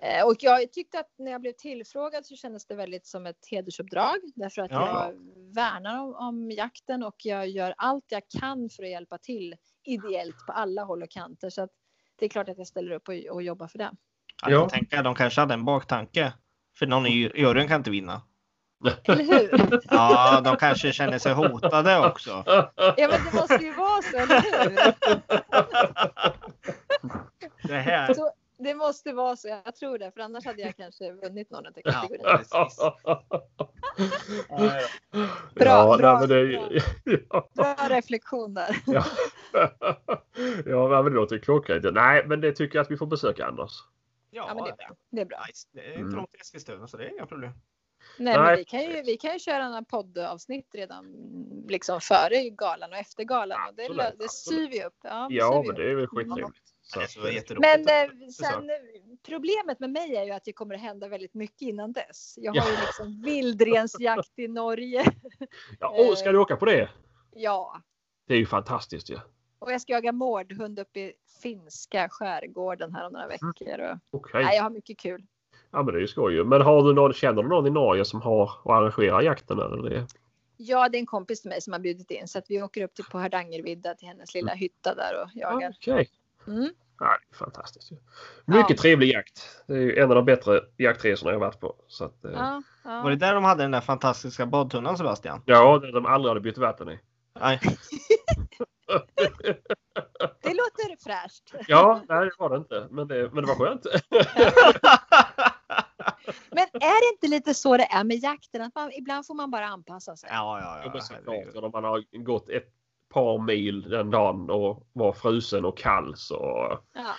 Eh, Och jag tyckte att när jag blev tillfrågad så kändes det väldigt som ett hedersuppdrag därför att Ja. jag värnar om, om jakten och jag gör allt jag kan för att hjälpa till ideellt på alla håll och kanter. Så att det är klart att jag ställer upp och, och jobbar för det. Jag Ja. kan tänka de kanske hade en baktanke. För någon i juryn kan inte vinna. Eller hur? Ja, de kanske känner sig hotade också. Ja, men det måste ju vara så, eller hur? Det här. Så, det måste vara så, jag tror det, för annars hade jag <laughs> kanske vunnit någon av Ja. kategorin. precis. <laughs> Bra, ja, bra, nej, men det, <laughs> ja. Bra reflektion där. Ja. ja, men det låter klockrent. Nej, men det tycker jag att vi får besöka Anders. Ja, men det är bra. Det är bra. Nice. Det är inte Mm. långt till Eskilstuna så det är inga problem. Nej, Nej. men vi kan ju, vi kan ju köra några poddavsnitt redan liksom före galan och efter galan. Och det, Absolut, det absolut. syr vi upp. Ja, Ja, men upp. det är väl skittrevligt. Så, det att, var eh, jätteroligt. Men eh, sen, eh, problemet med mig är ju att det kommer att hända väldigt mycket innan dess. Jag har ju Ja. liksom vildrensjakt i Norge. <laughs> ja, åh, ska du åka på det? Ja, Det är ju fantastiskt ju. och jag ska jaga mårdhund uppe i finska skärgården här om några Mm. veckor. Och, Okej. nej, jag har mycket kul. Ja men det är ju skoj ju. Men har du någon, känner du någon i Norge som har och arrangerar jakten? Eller det? Ja, det är en kompis till mig som har bjudit in så att vi åker upp till på Hardangervidda till hennes lilla hytta där och jagar. Okej. Mm. Ja, det är fantastiskt. Mycket Ja. trevlig jakt. Det är ju en av de bättre jaktresorna jag varit på. Så att, eh, Ja, Var det ja. där de hade den där fantastiska badtunnan Sebastian? ja, det de aldrig hade bytt vatten i. Nej. <laughs> Det låter fräscht. Ja, nej det var det inte. Men det, men det var skönt. <laughs> Men är det inte lite så det är med jakten? Att man, ibland får man bara anpassa sig. Ja, ja, Ja, ja. när man har gått ett par mil den dagen och var frusen och kall så Ja.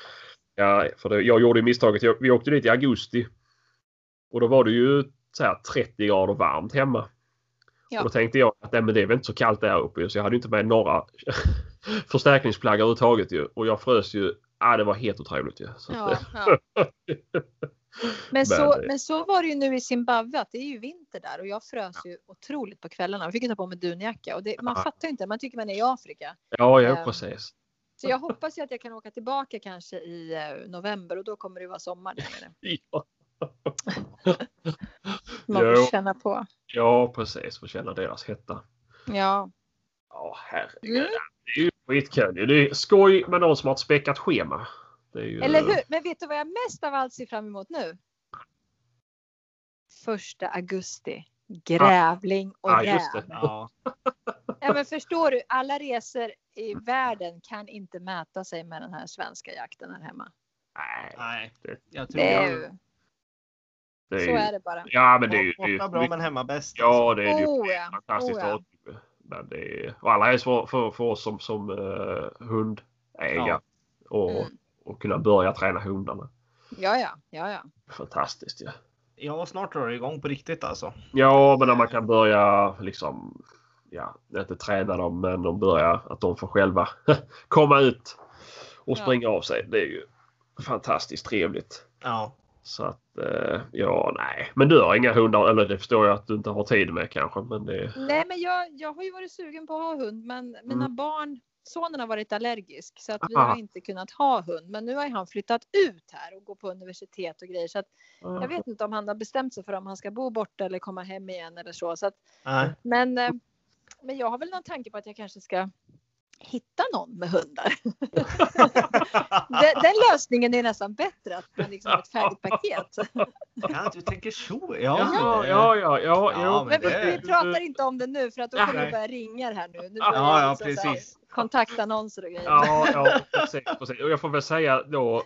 Ja, för det, jag gjorde misstaget. Jag, vi åkte dit i augusti. Och då var det ju så här 30 grader varmt hemma. Ja. Och då tänkte jag att nej, men det är väl inte så kallt där uppe. Så jag hade inte med några <laughs> förstärkningsplagg överhuvudtaget ju. Och jag frös ju. Ja, det var helt otroligt ju. Ja, ja. <laughs> Men, så, Men- så var det ju nu i Zimbabwe att det är ju vinter där och jag frös ju otroligt på kvällarna. Jag fick ju ta på mig dunjacka och det, man fattar ju inte. Man tycker man är i Afrika. ja, ja, Ehm, precis. Så jag hoppas ju att jag kan åka tillbaka kanske i eh, november och då kommer det vara sommar. <laughs> Ja, <laughs> Man Jo. får känna på. ja, precis. Få känna deras hetta. Ja. Ja, herregud. Mm. Det är ju skitkul. Det är skoj med någon som har ett späckat schema. Det är ju... Eller hur? Men vet du vad jag mest av allt ser fram emot nu? Första augusti. Grävling och det. räv. Ja. Ja, men förstår du? Alla resor i världen kan inte mäta sig med den här svenska jakten här hemma. Nej, Nej, det, jag tror Det är jag... ju, det är så ju... är det bara. Ja, men det är ju... det är bra men hemma bäst. Ja, det är ju Oh ja. fantastiskt Oh ja. Men det är, och allra helst för, för, för oss som, som uh, hundägare Ja. och, Mm. Och kunna börja träna hundarna. Ja, ja, ja, ja. Fantastiskt ja. Ja, snart drar det igång på riktigt alltså. Ja, men när man kan börja liksom, ja, inte träna dem, men de börjar att de får själva <laughs> komma ut och Ja. springa av sig. Det är ju fantastiskt trevligt. Ja. Så att, eh, ja, nej. Men du har inga hundar, eller det förstår jag att du inte har tid med kanske, men det... Nej, men jag, jag har ju varit sugen på att ha hund, men mina Mm. barn, sonen har varit allergisk så att vi Aha. har inte kunnat ha hund. Men nu har han flyttat ut här och går på universitet och grejer så att jag vet inte om han har bestämt sig för om han ska bo borta eller komma hem igen eller så. så att, men, eh, men jag har väl någon tanke på att jag kanske ska hitta någon med hundar. <laughs> den, den lösningen är nästan bättre att man liksom har ett färdigt paket. Ja, du tänker så. Ja, Ja, men, ja, ja, ja, Ja. Men vi, det- vi pratar inte om det nu för att då kommer det börja ringa här nu. nu Ja, Ja, liksom precis. Kontaktannonser och grejer. Ja, ja precis, precis. Och jag får väl säga då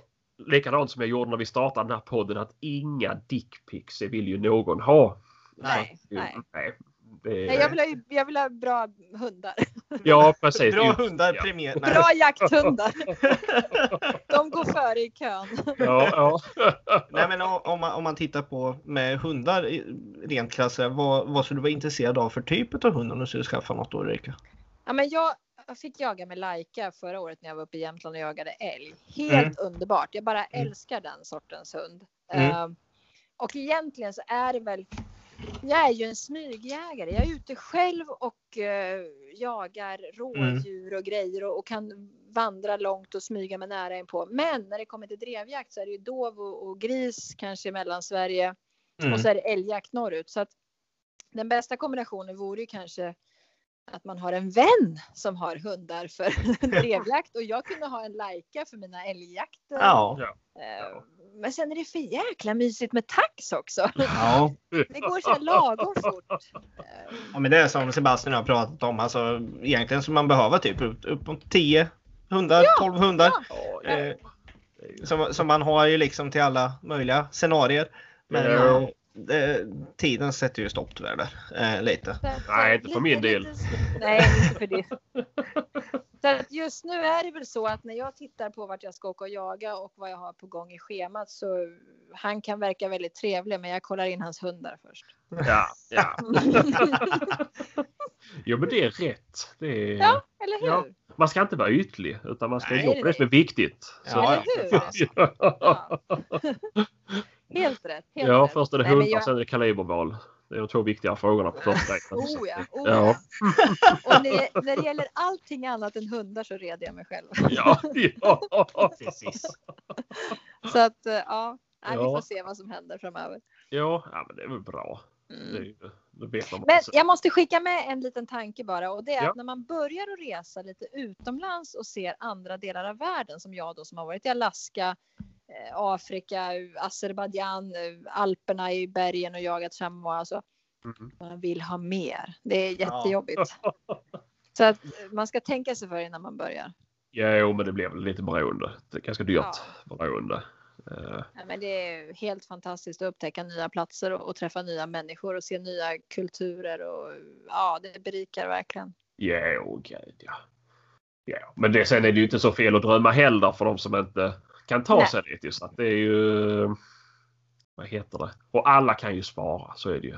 likadant som jag gjorde när vi startade den här podden att inga dickpics vill ju någon ha. Nej, nej. nej. Det, Nej, jag, vill ha, jag vill ha bra hundar. Ja, precis. Bra hundar ja. premier. Nej. Bra jakthundar. <laughs> De går före i kön. Ja, ja. Nej, men om- om man, om man tittar på med hundar i- rent krasst, vad, vad skulle du vara intresserad av för typ av hund om du skulle skaffa något då Ulrika? Ja, men jag fick jaga med Laika förra året när jag var uppe i Jämtland och jagade älg. Helt underbart. Jag bara älskar den sortens hund. Mm. Eh, och egentligen så är det väl jag är ju en smygjägare. Jag är ute själv och eh, jagar rådjur och grejer och, och kan vandra långt och smyga mig nära inpå. Men när det kommer till drevjakt så är det ju dov och, och gris kanske i Mellansverige Mm. och så är det älgjakt norrut. Så att den bästa kombinationen vore ju kanske att man har en vän som har hundar för <laughs> drevjakt och jag kunde ha en Laika för mina älgjakter. Ja. Eh, Men sen är det för jäkla mysigt med tax också. Ja. <laughs> Det går så lagom fort. Ja, men det är som Sebastian har pratat om. Alltså, egentligen skulle man behöva typ upp, upp mot 10 hundar, 12 hundar. Ja, Eh, som, som man har ju liksom till alla möjliga scenarier. Men Ja. Det, tiden sätter ju stopp tyvärr där. Eh, lite. så Nej, inte för min del. nej, inte för det. <laughs> Så att just nu är det väl så att när jag tittar på vart jag ska åka och jaga och vad jag har på gång i schemat så han kan verka väldigt trevlig men jag kollar in hans hundar först. Ja, <laughs> ja. <laughs> Jo, men det är rätt. Det är... Ja, eller hur? Ja. man ska inte vara ytlig utan man ska Nej, jobba det som är viktigt. Så- Ja, Eller ja, hur? Ja. Helt rätt. Helt ja, rätt. först är det Nej, men hundar, jag- sen är det kaliberval. Det är de två viktiga frågorna på första <laughs> dejten. Oh ja, oh Ja. ja. <laughs> Och när det, när det gäller allting annat än hundar så reder jag mig själv. <laughs> Ja, ja. Precis. Så att eh, ja, nej, vi Ja. får se vad som händer framöver. Ja, ja, men det är väl bra. Det, Mm. ju, det vet man. Men jag måste skicka med en liten tanke bara och det är Ja. att när man börjar att resa lite utomlands och ser andra delar av världen som jag då som har varit i Alaska, Afrika, Azerbajdzjan, Alperna i bergen och jagat chamois. Alltså, Mhm. man vill ha mer. Det är jättejobbigt. <laughs> Så att man ska tänka sig för innan man börjar. Ja, jo, men det väl lite beroende. Det är ganska dyrt beroende. Eh, Ja, men det är helt fantastiskt att upptäcka nya platser och, och träffa nya människor och se nya kulturer och ja, det berikar verkligen. Ja, oh, gud ja. ja. Men det, sen är det ju inte så fel att drömma heller för de som inte kan ta Nej. sig dit. ju. Så att det är ju... Vad heter det? Och alla kan ju spara, så är det ju.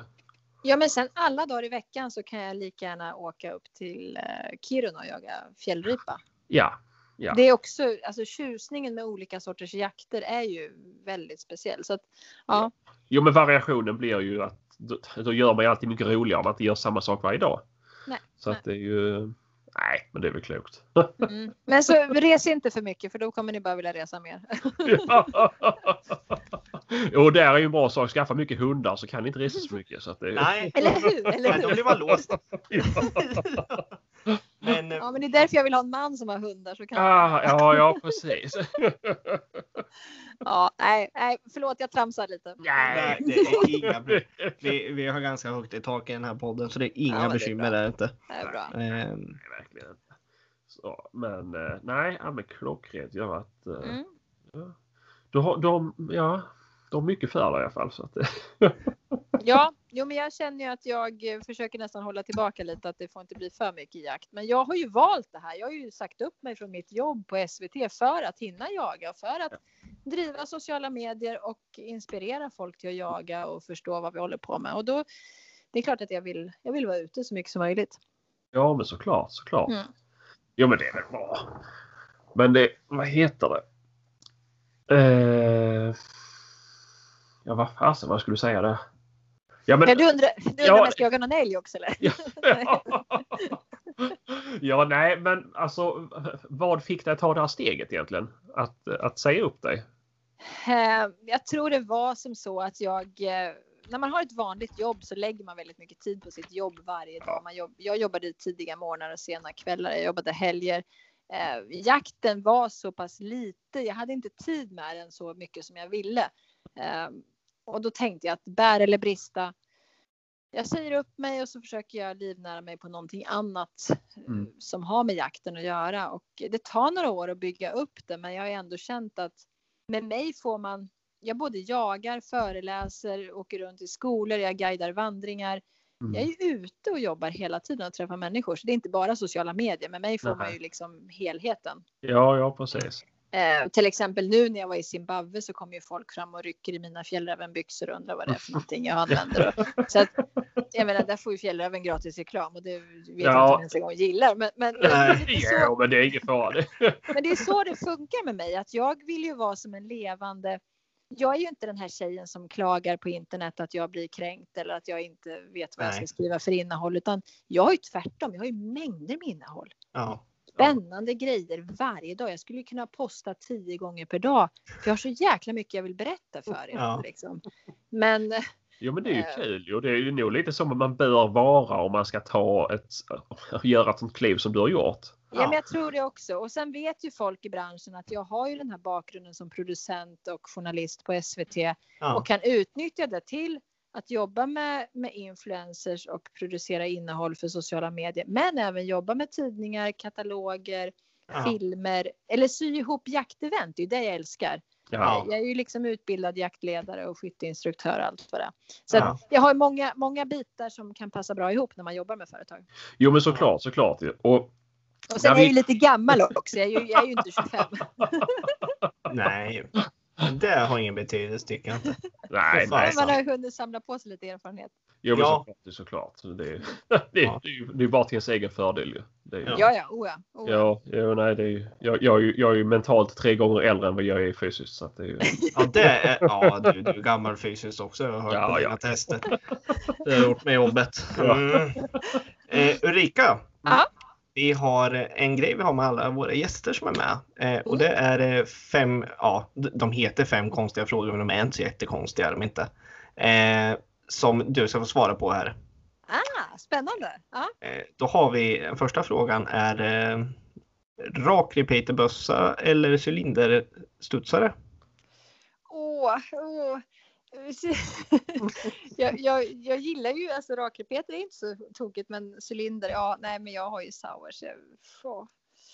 Ja, men sen alla dagar i veckan så kan jag lika gärna åka upp till eh, Kiruna och jaga fjällripa. Ja, Ja. Det är också, alltså tjusningen med olika sorters jakter är ju väldigt speciell. Så att, ja, Jo, men variationen blir ju att då, då gör man ju alltid mycket roligare om man inte gör samma sak varje dag. Nej, Så att det är ju... Nej, men det är väl klokt. mm. Men så res inte för mycket för då kommer ni bara vilja resa mer. <laughs> och där är ju en bra sak. Skaffa mycket hundar så kan ni inte resa så mycket. Så att det... Nej, Eller hur? Eller men då hur? blir man låst. <laughs> Men eh, Ja, men det är därför jag vill ha en man som har hundar. Så kan... ah, ja, ja, precis. <laughs> Ja, nej, nej, förlåt jag tramsar lite. nej, det är inga <laughs> vi, vi har ganska högt i tak i den här podden så det är inga Ja, bekymmer bra. där inte. Det är bra. Ehm, Nej. Så, men eh, nej, ja, men klockrent. Ja, att, eh, Mm. du har, de, ja, de har mycket för dig i alla fall. Så att, det- <laughs> Ja, jo, men jag känner ju att jag eh, försöker nästan hålla tillbaka lite att det får inte bli för mycket jakt. Men jag har ju valt det här. Jag har ju sagt upp mig från mitt jobb på SVT för att hinna jaga, för att driva sociala medier och inspirera folk till att jaga och förstå vad vi håller på med. Och då, det är klart att jag vill, jag vill vara ute så mycket som möjligt. ja, men såklart, såklart. Mm. Jo, men det är väl bra. Men det, vad heter det? Eh, ja, vad fasen, vad skulle du säga där? Ja, men, Ja, du undrar, du undrar Ja. om jag någon älg också eller? <laughs> ja, nej, men alltså vad fick dig att ta det här steget egentligen? Att, att säga upp dig? Eh, Jag tror det var som så att jag eh, när man har ett vanligt jobb så lägger man väldigt mycket tid på sitt jobb varje dag. Man jobb, jag jobbade tidiga morgnar och sena kvällar. Jag jobbade helger. Eh, jakten var så pass lite. Jag hade inte tid med den så mycket som jag ville. Eh, och då tänkte jag att bär eller brista. Jag säger upp mig och så försöker jag livnära mig på någonting annat eh, Mm. som har med jakten att göra. Och det tar några år att bygga upp det, men jag har ändå känt att med mig får man jag både jagar, föreläser, åker runt i skolor, jag guidar vandringar. Mm. Jag är ute och jobbar hela tiden och träffar människor. Så det är inte bara sociala medier. Med mig får man Nej. ju liksom helheten. Ja, ja, precis. Eh, till exempel nu när jag var i Zimbabwe så kommer ju folk fram och rycker i mina fjällrävenbyxor och undrar vad det är för någonting jag använder. Så att, jag menar, där får ju fjällräven gratis reklam och det vet jag Ja. inte om jag ens en gång gillar. Men, men, Nej. <laughs> det är så, Ja, men det är ingen fara. det. <laughs> men det är så det funkar med mig. Att jag vill ju vara som en levande jag är ju inte den här tjejen som klagar på internet att jag blir kränkt eller att jag inte vet vad jag Nej. ska skriva för innehåll, utan jag har ju tvärtom. Jag har ju mängder med innehåll. ja. Spännande grejer varje dag. Jag skulle kunna posta tio gånger per dag. För jag har så jäkla mycket jag vill berätta för er. Ja. Liksom. Men Jo, men det är ju Eh. kul. Jo, det är ju nog lite som man bör vara om man ska ta ett, <laughs> göra ett sånt kliv som du har gjort. Ja, men jag tror det också. Och sen vet ju folk i branschen att jag har ju den här bakgrunden som producent och journalist på SVT Ja. och kan utnyttja det till att jobba med, med influencers och producera innehåll för sociala medier. Men även jobba med tidningar, kataloger, Ja. filmer eller sy ihop jaktevent. Det är det jag älskar. Ja. Jag är ju liksom utbildad jaktledare och skytteinstruktör och allt vad det. Så Ja. jag har många, många bitar som kan passa bra ihop när man jobbar med företag. Jo, men såklart, såklart. Och Och sen är jag ju lite gammal också. Jag är ju, jag är ju inte 25. <laughs> Nej, det har ingen betydelse tycker jag inte. <laughs> nej, nej. Man har ju hunnit samla på sig lite erfarenhet. Jo, men Ja. såklart. Det är såklart. <laughs> Det, är- det, är- det, är ju- det är bara till ens egen fördel ju. Det är, Ja. Ja, oh ja. Oh ja. Ja, ja, nej, det är, jag, jag, är ju- jag är ju mentalt tre gånger äldre än vad jag är fysiskt. Så att det är, ju- <laughs> Ja, det är, ja du, du är gammal fysiskt också. Jag har hört Ja, på dina ja. tester. Det har gjort med jobbet. Ja. Mm. Eh, Ulrika. Ja. Vi har en grej vi har med alla våra gäster som är med. Eh, och det är eh, fem, ja de heter fem konstiga frågor men de är inte så jättekonstiga. De inte. Eh, som du ska få svara på här. Ah, spännande. Ja. Eh, då har vi, den första frågan är eh, rak repeaterbössa eller cylinderstudsare? Åh, åh. <laughs> jag, jag, jag gillar ju, alltså rakrepeter är inte så tokigt men cylinder, ja nej men jag har ju sour så jag.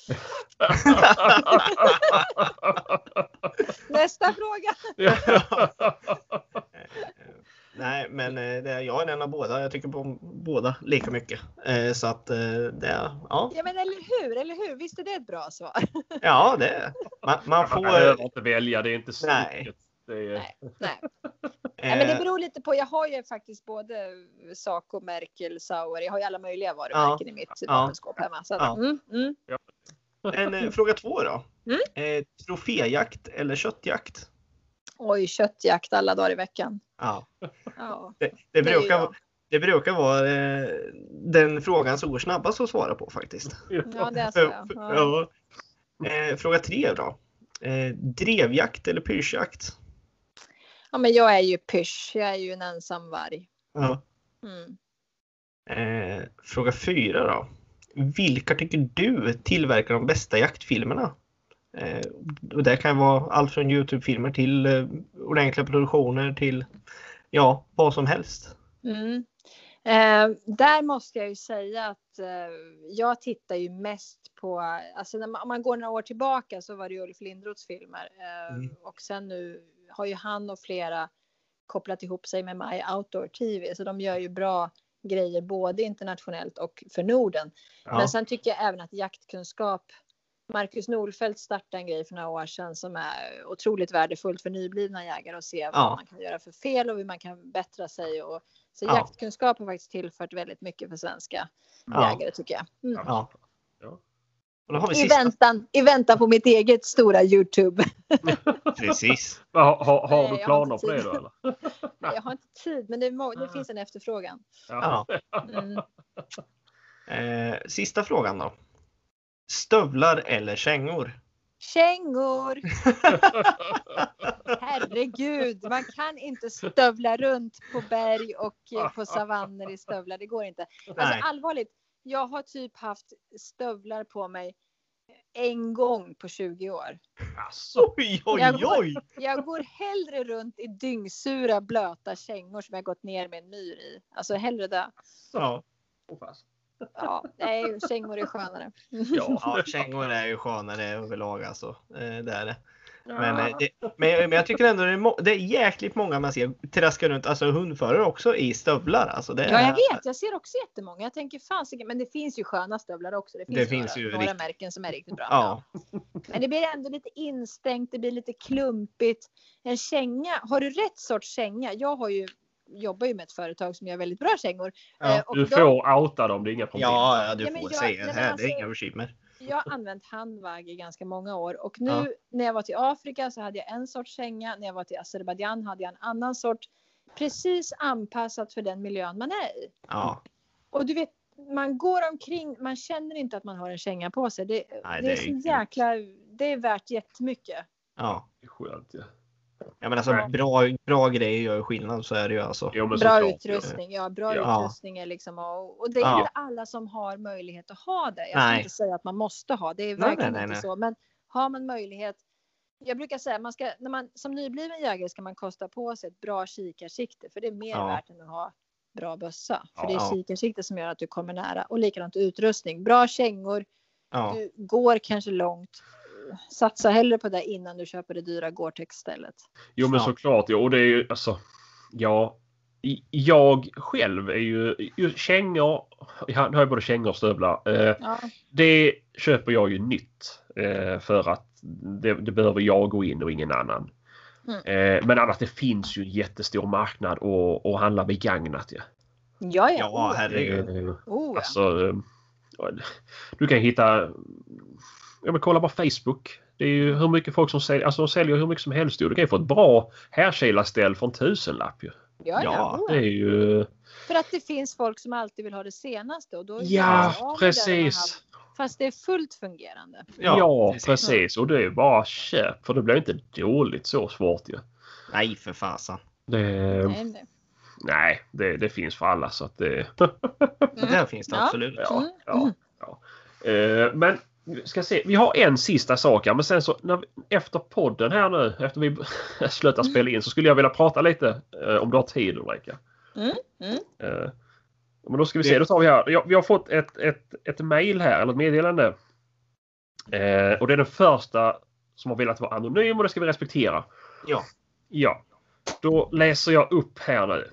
<laughs> Nästa fråga. <laughs> Nej, men eh, det, jag är en av båda. Jag tycker på båda lika mycket. Eh, så att eh, det, ja, Ja men eller hur, eller hur, visst är det ett bra svar? ja det. Man, man Man får. behöver inte välja. Det är inte Nej. stucket. Det är, Nej. Nej. <laughs> Nej, men det eh, beror lite på. Jag har ju faktiskt både Saco, Merkel, Sauer. Jag har ju alla möjliga varumärken i mitt Ja. vapenskåp hemma. Så att, Ja. mm, mm. en, eh, fråga två då. Mm. Eh, troféjakt eller köttjakt? Oj, köttjakt alla dagar i veckan. Ja, Ja, det, det, det brukar, jag. det brukar vara eh, den frågan som går snabbast att svara på faktiskt. ja det är så. Ja. Ja. Ja. Eh, fråga tre då. Eh, drevjakt eller pyrschjakt? Ja, men jag är ju pysch. Jag är ju en ensam varg. Ja. Mm. Eh, fråga fyra då. Vilka tycker du tillverkar de bästa jaktfilmerna? Eh, och det kan vara allt från Youtube-filmer till eh, ordentliga produktioner till ja, vad som helst. Mm. Eh, där måste jag ju säga att eh, jag tittar ju mest på, alltså när man, om man går några år tillbaka så var det Ulf Lindroths filmer eh, Mm. och sen nu har ju han och flera kopplat ihop sig med My Outdoor TV så de gör ju bra grejer både internationellt och för Norden. Ja. Men sen tycker jag även att jaktkunskap Marcus Norfeldt startade en grej för några år sedan som är otroligt värdefullt för nyblivna jägare att se Ja. vad man kan göra för fel och hur man kan bättra sig. Och, så Ja. jaktkunskap har faktiskt tillfört väldigt mycket för svenska Ja. jägare tycker jag. Mm. Ja. I, sista. väntan, I väntan på mitt eget stora Youtube. <laughs> Precis. Har, har, har Nej, du planer har på det då eller? <laughs> Jag har inte tid, men det, det finns en efterfrågan. Ja. Mm. <laughs> Eh, sista frågan då. Stövlar eller kängor? Kängor! Herregud, man kan inte stövla runt på berg och på savanner i stövlar. Det går inte. Alltså allvarligt, jag har typ haft stövlar på mig en gång på 20 år. Alltså, <laughs> Oj, oj, Jag går- oj! Jag går hellre runt i dyngsura blöta kängor som jag gått ner med en myr i. Alltså hellre det. Ja. fast. Ja, nej, kängor är skönare. Ja. Ja, <laughs> kängor är ju skönare överlag alltså. Eh, det är det. Men, Ja. eh, det, men, jag- men jag tycker ändå det är, det är jäkligt många man ser traska runt, alltså hundförare också i stövlar. Alltså det Ja, är, jag vet. Jag ser också jättemånga. Jag tänker fasiken, men det finns ju sköna stövlar också. Det finns, Det finns ju några rikt- märken som är riktigt bra. Ja, Men det blir ändå lite instängt, det blir lite klumpigt. En känga, har du rätt sorts känga? Jag har ju, jobbar ju med ett företag som gör väldigt bra kängor. Ja, Eh, och Du de- får outa dem, det är inga problem. ja, ja du Ja, får jag- säga det här. Det är alltså- inga bekymmer. Jag har använt handvagg i ganska många år och nu Ja. när jag var till Afrika så hade jag en sorts känga. När jag var till Azerbajdzjan hade jag en annan sort. Precis anpassat för den miljön man är i. Ja, Och du vet, man går omkring, man känner inte att man har en känga på sig. Det, Nej, det, det är är så jäkla, det är värt jättemycket. ja. Det är skönt ja. Ja, men alltså, Nej. bra, bra grejer gör ju skillnad, så är det ju alltså. Jo, men Bra utrustning, ja bra Ja. utrustning är liksom och, och det är Ja. inte alla som har möjlighet att ha det. Jag ska Nej. inte säga att man måste ha det, är Nej, verkligen nej, nej, inte nej. så. Men har man möjlighet. Jag brukar säga man ska, när man som nybliven jägare ska man kosta på sig ett bra kikarsikte för det är mer Ja. värt än att ha bra bössa. För Ja. det är Ja. kikarsikte som gör att du kommer nära och likadant utrustning. Bra kängor, Ja, du går kanske långt. Satsa hellre på det innan du köper det dyra Gore-Tex stället. Jo men Ja. såklart. Ja, och det är ju alltså. Ja. Jag själv är ju, ju kängor. Jag har ju både kängor och stövlar. Eh, Ja, det köper jag ju nytt. Eh, för att det, det behöver jag gå in och ingen annan. Mm. Eh, men annars det finns ju en jättestor marknad att, att handla begagnat. Ja. Ja, ja. Ja, herregud. Oh, ja. Alltså, du kan hitta... Ja, men kolla bara Facebook. Det är ju hur mycket folk som säljer. Alltså de säljer hur mycket som helst. Du kan ju få ett bra härkilarställ för en tusenlapp ju. ja, ja. Ja, Det är ju... För att det finns folk som alltid vill ha det senaste. Och då Ja, precis. Fast det är fullt fungerande. Ja, precis. Och det är bara köp. För det blir inte dåligt så svårt ju. Nej, för fasen. Det, Nej, nej. nej, det, det finns för alla så att det... Mm. Där finns det Ja. absolut. Ja, Mm, ja, ja. Eh, men vi ska se, vi har en sista sak här men sen så när vi, efter podden här nu, efter vi <laughs> slutar spela in så skulle jag vilja prata lite eh, om du har tid Ulrika. Mm, mm. Eh, men då ska vi se, då tar vi här. Ja, vi har fått ett, ett, ett mail här, eller ett meddelande. Eh, och det är den första som har velat vara anonym och det ska vi respektera. Ja. Ja. Då läser jag upp här nu.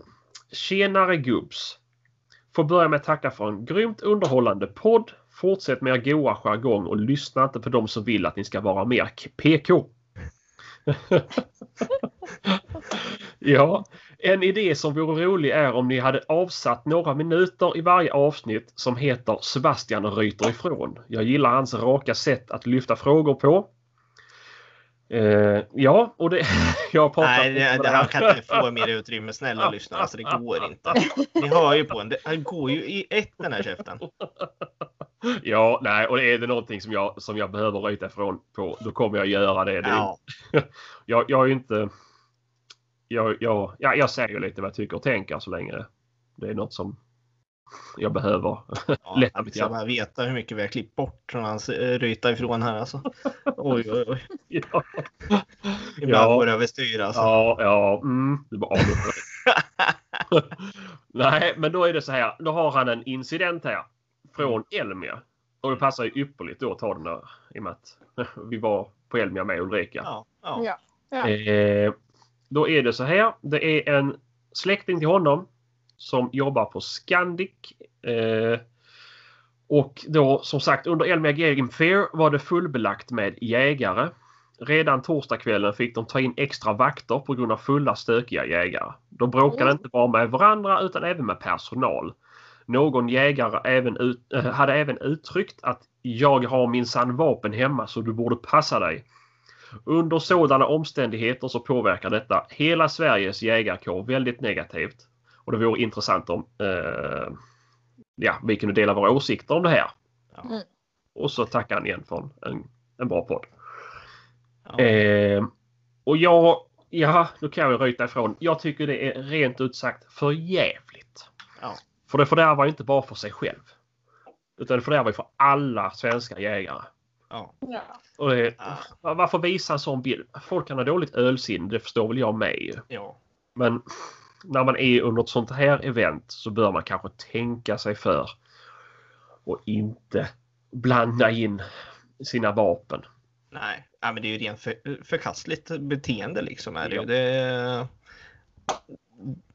Tjenare gubbs! Får börja med att tacka för en grymt underhållande podd. Fortsätt med er goa jargong och lyssna inte på de som vill att ni ska vara mer PK. <laughs> ja, en idé som vore rolig är om ni hade avsatt några minuter i varje avsnitt som heter Sebastian ryter ifrån. Jag gillar hans raka sätt att lyfta frågor på. Eh, ja, och det... <laughs> jag har pratat Nej, det, det, här. han kan inte få mer utrymme. Snälla lyssna. Alltså det går inte. Ni hör ju på en. Det, han går ju i ett den här käften. Ja, nej, och är det någonting som jag, som jag behöver ryta ifrån på, då kommer jag göra det. det Ja. <laughs> jag, jag är inte... Jag, jag, ja, jag säger lite vad jag tycker och tänker så länge det är något som jag behöver. ja <laughs> Lätt han mitt hjärta. bara veta hur mycket vi har klippt bort från hans eh, ryta ifrån här alltså. <laughs> Oj, oj, oj. ja, <laughs> Ibland Ja. går det överstyr alltså. ja, ja mm, du bara. Nej, men då är det så här. Då har han en incident här från Elmia. Och det passar ju ypperligt då att ta den där i och med att vi var på Elmia med Ulrika. Ja. Ja. Ja. Eh, då är det så här. Det är en släkting till honom som jobbar på Scandic. Eh, och då som sagt under Elmia Game Fair var det fullbelagt med jägare. Redan torsdagskvällen fick de ta in extra vakter på grund av fulla stökiga jägare. De bråkade Mm. inte bara med varandra utan även med personal. Någon jägare även ut, eh, hade även uttryckt att jag har minsann vapen hemma så du borde passa dig. Under sådana omständigheter så påverkar detta hela Sveriges jägarkår väldigt negativt. Och det vore intressant om eh, ja, vi kunde dela våra åsikter om det här. Ja. Mm. Och så tackar han igen för en, en, bra podd. Ja. Eh, och jag, ja, då kan jag ryta ifrån. Jag tycker det är rent ut sagt för jävligt. Ja. För det fördärvar ju inte bara för sig själv. Utan det fördärvar ju för alla svenska jägare. Ja. Och det, var- varför visa en sån bild? Folk kan ha dåligt ölsinne, det förstår väl jag med ju. Ja. Men när man är under ett sånt här event så bör man kanske tänka sig för. Och inte blanda in sina vapen. Nej, ja, men det är ju rent för, förkastligt beteende liksom. Är det. Ja. det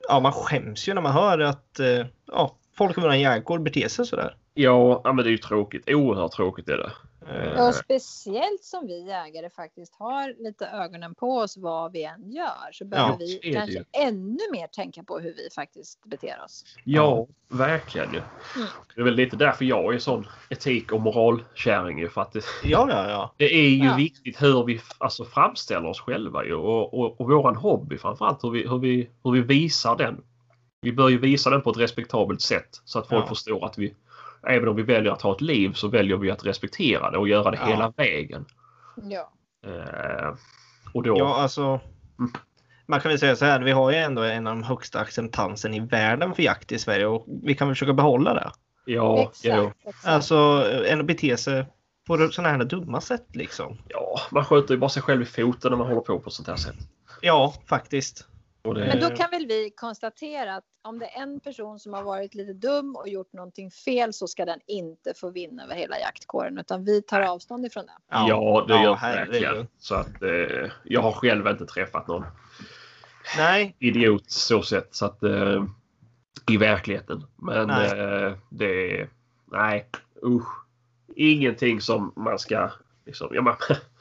Ja, man skäms ju när man hör att eh, ja, folk i våran jägarkår beter sig sådär. Ja, ja, men det är ju tråkigt. Oerhört tråkigt är det. Eh, Och speciellt som vi jägare faktiskt har lite ögonen på oss vad vi än gör så behöver Ja, vi kanske ju. ännu mer tänka på hur vi faktiskt beter oss. Ja, verkligen ju. Mm. Det är väl lite därför jag är sån etik och moralkärring ju. För att det, Ja, ja, ja. det är ju Ja. viktigt hur vi alltså, framställer oss själva ju. Och, och, och våran hobby framförallt. Hur vi, hur, vi, hur vi visar den. Vi bör ju visa den på ett respektabelt sätt. Så att folk Ja. förstår att vi, även om vi väljer att ha ett liv så väljer vi att respektera det och göra det Ja. hela vägen. Ja. Eh, och då... Ja, alltså. Mm. Man kan väl säga så här, vi har ju ändå en av de högsta acceptansen i världen för jakt i Sverige och vi kan väl försöka behålla det. ja, Exakt. ja, exakt. Alltså, än att bete sig på sådana här dumma sätt liksom. ja, man skjuter ju bara sig själv i foten när man håller på på sånt här sätt. Ja, faktiskt. Det, Men då kan väl vi konstatera att om det är en person som har varit lite dum och gjort någonting fel så ska den inte få vinna över hela jaktkåren utan vi tar avstånd ifrån det. Ja, det ja, gör herregud. verkligen. Så att eh, jag har själv inte träffat någon Nej, idiot så sett så att eh, i verkligheten. Men Nej. eh, det nej usch. Ingenting som man ska liksom, ja, man, <laughs>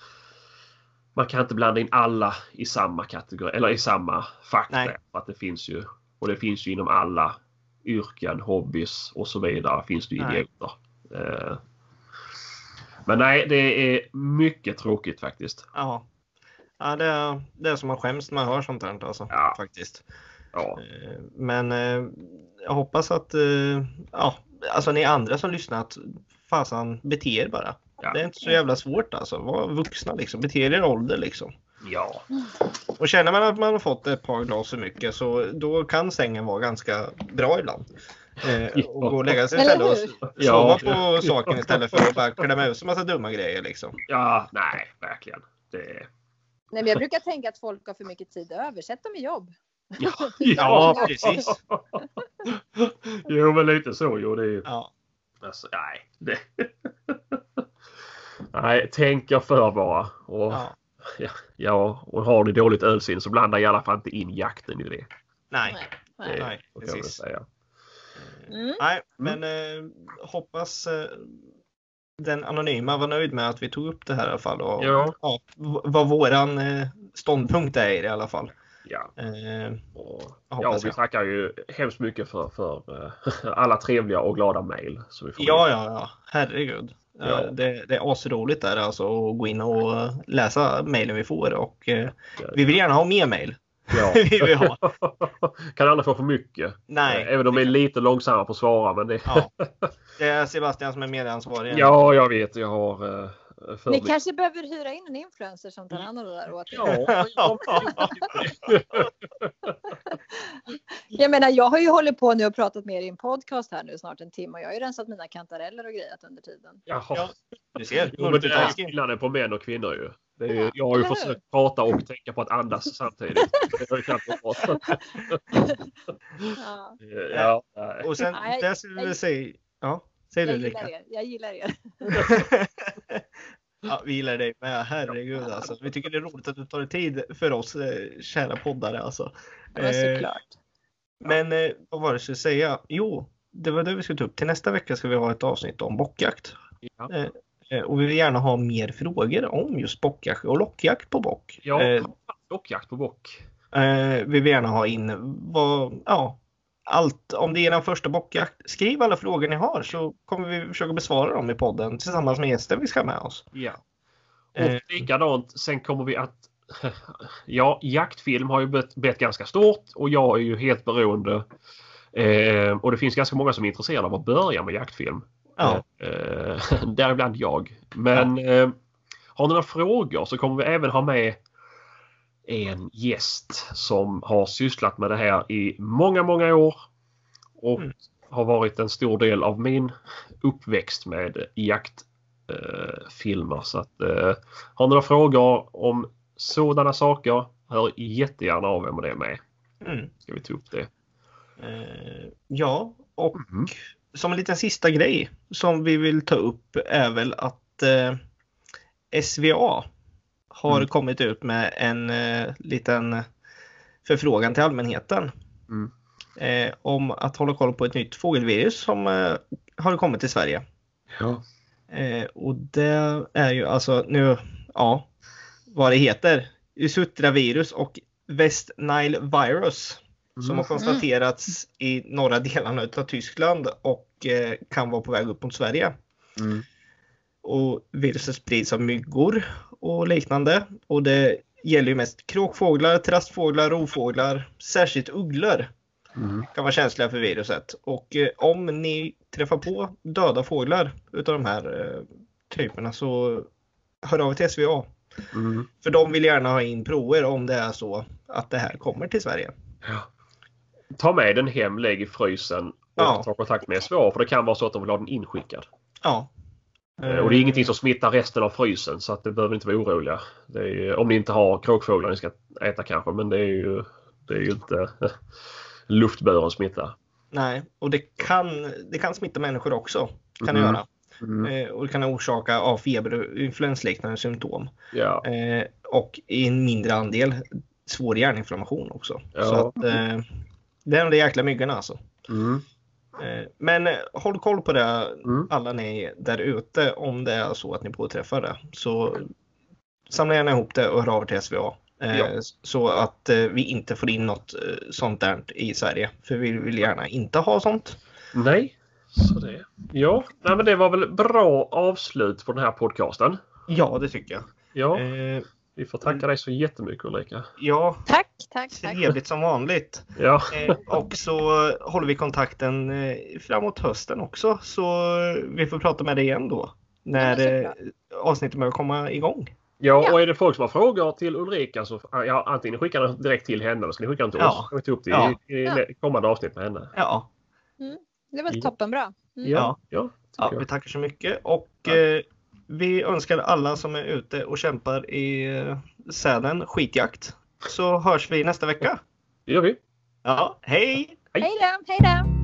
man kan inte blanda in alla i samma kategori eller i samma fack att det finns ju och det finns ju inom alla yrken, hobbys och så vidare finns det idioter. Eh, Men nej, det är mycket tråkigt faktiskt. Ja. Ja, det är, det är som man skäms när man hör sånt här alltså. Ja. Faktiskt. Ja, Eh, Men eh, jag hoppas att ja, alltså ni andra som lyssnat, fasan bete er bara. Ja. Det är inte så jävla svårt alltså. Var vuxna liksom. Bete er i er ålder liksom. ja, Och känner man att man har fått ett par glas för mycket så då kan sängen vara ganska bra ibland. Eh, och gå och lägga sig istället och sova Ja. på saken istället för att bara klämma ut sig massa dumma grejer liksom. ja, nej, verkligen. Det, Nej, men jag brukar tänka att folk har för mycket tid över. Sätt dem i jobb. <laughs> ja, Ja, precis. <laughs> jo, men lite så. Jo, det är ju... Ja. Alltså, nej. Det... <laughs> nej, tänk er för bara. Och, ja. ja. Ja, och har ni dåligt ölsinne så blanda i alla fall inte in jakten i det. Nej. Nej. det Nej, precis. säga. Mm. Nej, men eh, hoppas eh, den anonyma var nöjd med att vi tog upp det här i alla fall. Och, Ja. v- vad våran eh, ståndpunkt är i det i alla fall. Ja, Eh, och, Jag ja hoppas vi jag. tackar ju hemskt mycket för, för eh, <laughs> alla trevliga och glada mejl. som vi får ja, ja, ja. Herregud. Ja. Ja. Det, det är asroligt där alltså att gå in och eh, läsa mejlen vi får och eh, vi vill gärna ha mer mejl. Ja. <laughs> vi ha. <laughs> kan aldrig få för mycket. Nej. Även om de är lite långsamma på att svara. Men det... Ja. <laughs> Det är Sebastian som är medansvarig. ja, jag vet. Jag har eh, för Ni kanske behöver hyra in en influencer som tar hand om det där åt er. Ja, ja, <laughs> Jag menar, jag har ju hållit på nu och pratat med er i en podcast här nu snart en timme och jag har ju rensat mina kantareller och grejat under tiden. Jaha. Ja. Du ser. Jo, men det är skillnaden på män och kvinnor ju. Det är, ju- Ja, jag har ju eller hur? försökt prata och tänka på att andas samtidigt. Det har ju knappt gått bra. <laughs> Ja, Ja. Och sen, Nej, där skulle vi jag- säga... Ja, säg jag gillar Rickard. er. Jag gillar er. <laughs> ja, vi gillar dig med. Herregud alltså. Vi tycker det är roligt att du tar dig tid för oss eh, kära poddare alltså. Ja, men Eh, såklart. Men eh, vad var det jag skulle säga? Jo, det var det vi skulle ta upp. Till nästa vecka ska vi ha ett avsnitt om bockjakt. Ja. Eh, och vi vill gärna ha mer frågor om just bockjakt och lockjakt på bock. Ja, lockjakt på bock. vi vill gärna ha in vad, ja, allt. Om det är den första bockjakt, skriv alla frågor ni har så kommer vi försöka besvara dem i podden tillsammans med gästen vi ska ha med oss. Ja. Eh. Och likadant, sen kommer vi att... <laughs> Ja, jaktfilm har ju blivit, blivit ganska stort och jag är ju helt beroende. Eh, och det finns ganska många som är intresserade av att börja med jaktfilm. Ja. Eh, <laughs> däribland jag. Men eh, har ni några frågor så kommer vi även ha med en gäst som har sysslat med det här i många, många år. Och Mm. har varit en stor del av min uppväxt med jaktfilmer. filmer. så att, eh, har ni några frågor om sådana saker, hör jättegärna av er med det med. Mm. Ska vi ta upp det. Eh, ja, och Mm. som en liten sista grej som vi vill ta upp är väl att eh, SVA har Mm. kommit ut med en eh, liten förfrågan till allmänheten Mm. eh, om att hålla koll på ett nytt fågelvirus som eh, har kommit till Sverige. Ja. Eh, och det är ju alltså nu, ja, vad det heter, Usutra-virus och West Nile virus som har konstaterats i norra delarna av Tyskland och eh, kan vara på väg upp mot Sverige. Mm. Och viruset sprids av myggor och liknande. Och det gäller ju mest kråkfåglar, trastfåglar, rovfåglar, särskilt ugglor Mm. kan vara känsliga för viruset. Och eh, om ni träffar på döda fåglar utav de här eh, typerna så hör av er till SVA. Mm. För de vill gärna ha in prover om det är så att det här kommer till Sverige. Ja. Ta med den hem, lägg i frysen och Ja. ta kontakt med SVA för det kan vara så att de vill ha den inskickad. Ja. Eh, Och det är ingenting som smittar resten av frysen så att det behöver inte vara oroliga. Det ju- om ni inte har kråkfåglar ni ska äta kanske men det är ju, det är ju inte <laughs> luftburen smitta. Nej, och det kan, det kan smitta människor också. Kan det Mhm. göra. Mm. Eh, och det kan orsaka ja, feber och influensliknande symptom. Ja. Eh, och i en mindre andel svår hjärninflammation också. Ja. Så att, eh, det är de där jäkla myggorna alltså. Mm. Eh, Men eh, håll koll på det Mm. alla ni där ute om det är så att ni påträffar det. Så samla gärna ihop det och hör av er till SVA. Eh, Ja. Så att vi inte får in något sånt där i Sverige. För vi vill gärna inte ha sånt. Nej, så det. Ja, nej, men det var väl bra avslut på den här podcasten. Ja, det tycker jag. Ja, Eh, vi får tacka dig så jättemycket Ulrika. ja, Tack, tack, tack. trevligt som vanligt. Ja, Eh, och så håller vi kontakten eh, framåt hösten också. Så eh, vi får prata med dig igen då. När Ja, eh, avsnittet börjar komma igång. ja, och är det folk som har frågor till Ulrika så ja, antingen skickar den direkt till henne eller så ni skickar den till Ja. oss. Vi tar upp det Ja. i, i Ja. kommande avsnitt med henne. Ja, Det var toppenbra. Mm. Ja, ja, ja jag. vi tackar så mycket. Och Ja. eh, vi önskar alla som är ute och kämpar i eh, Sälen skitjakt. Så hörs vi nästa vecka. Det gör vi. Ja, hej! Hej då, hej då.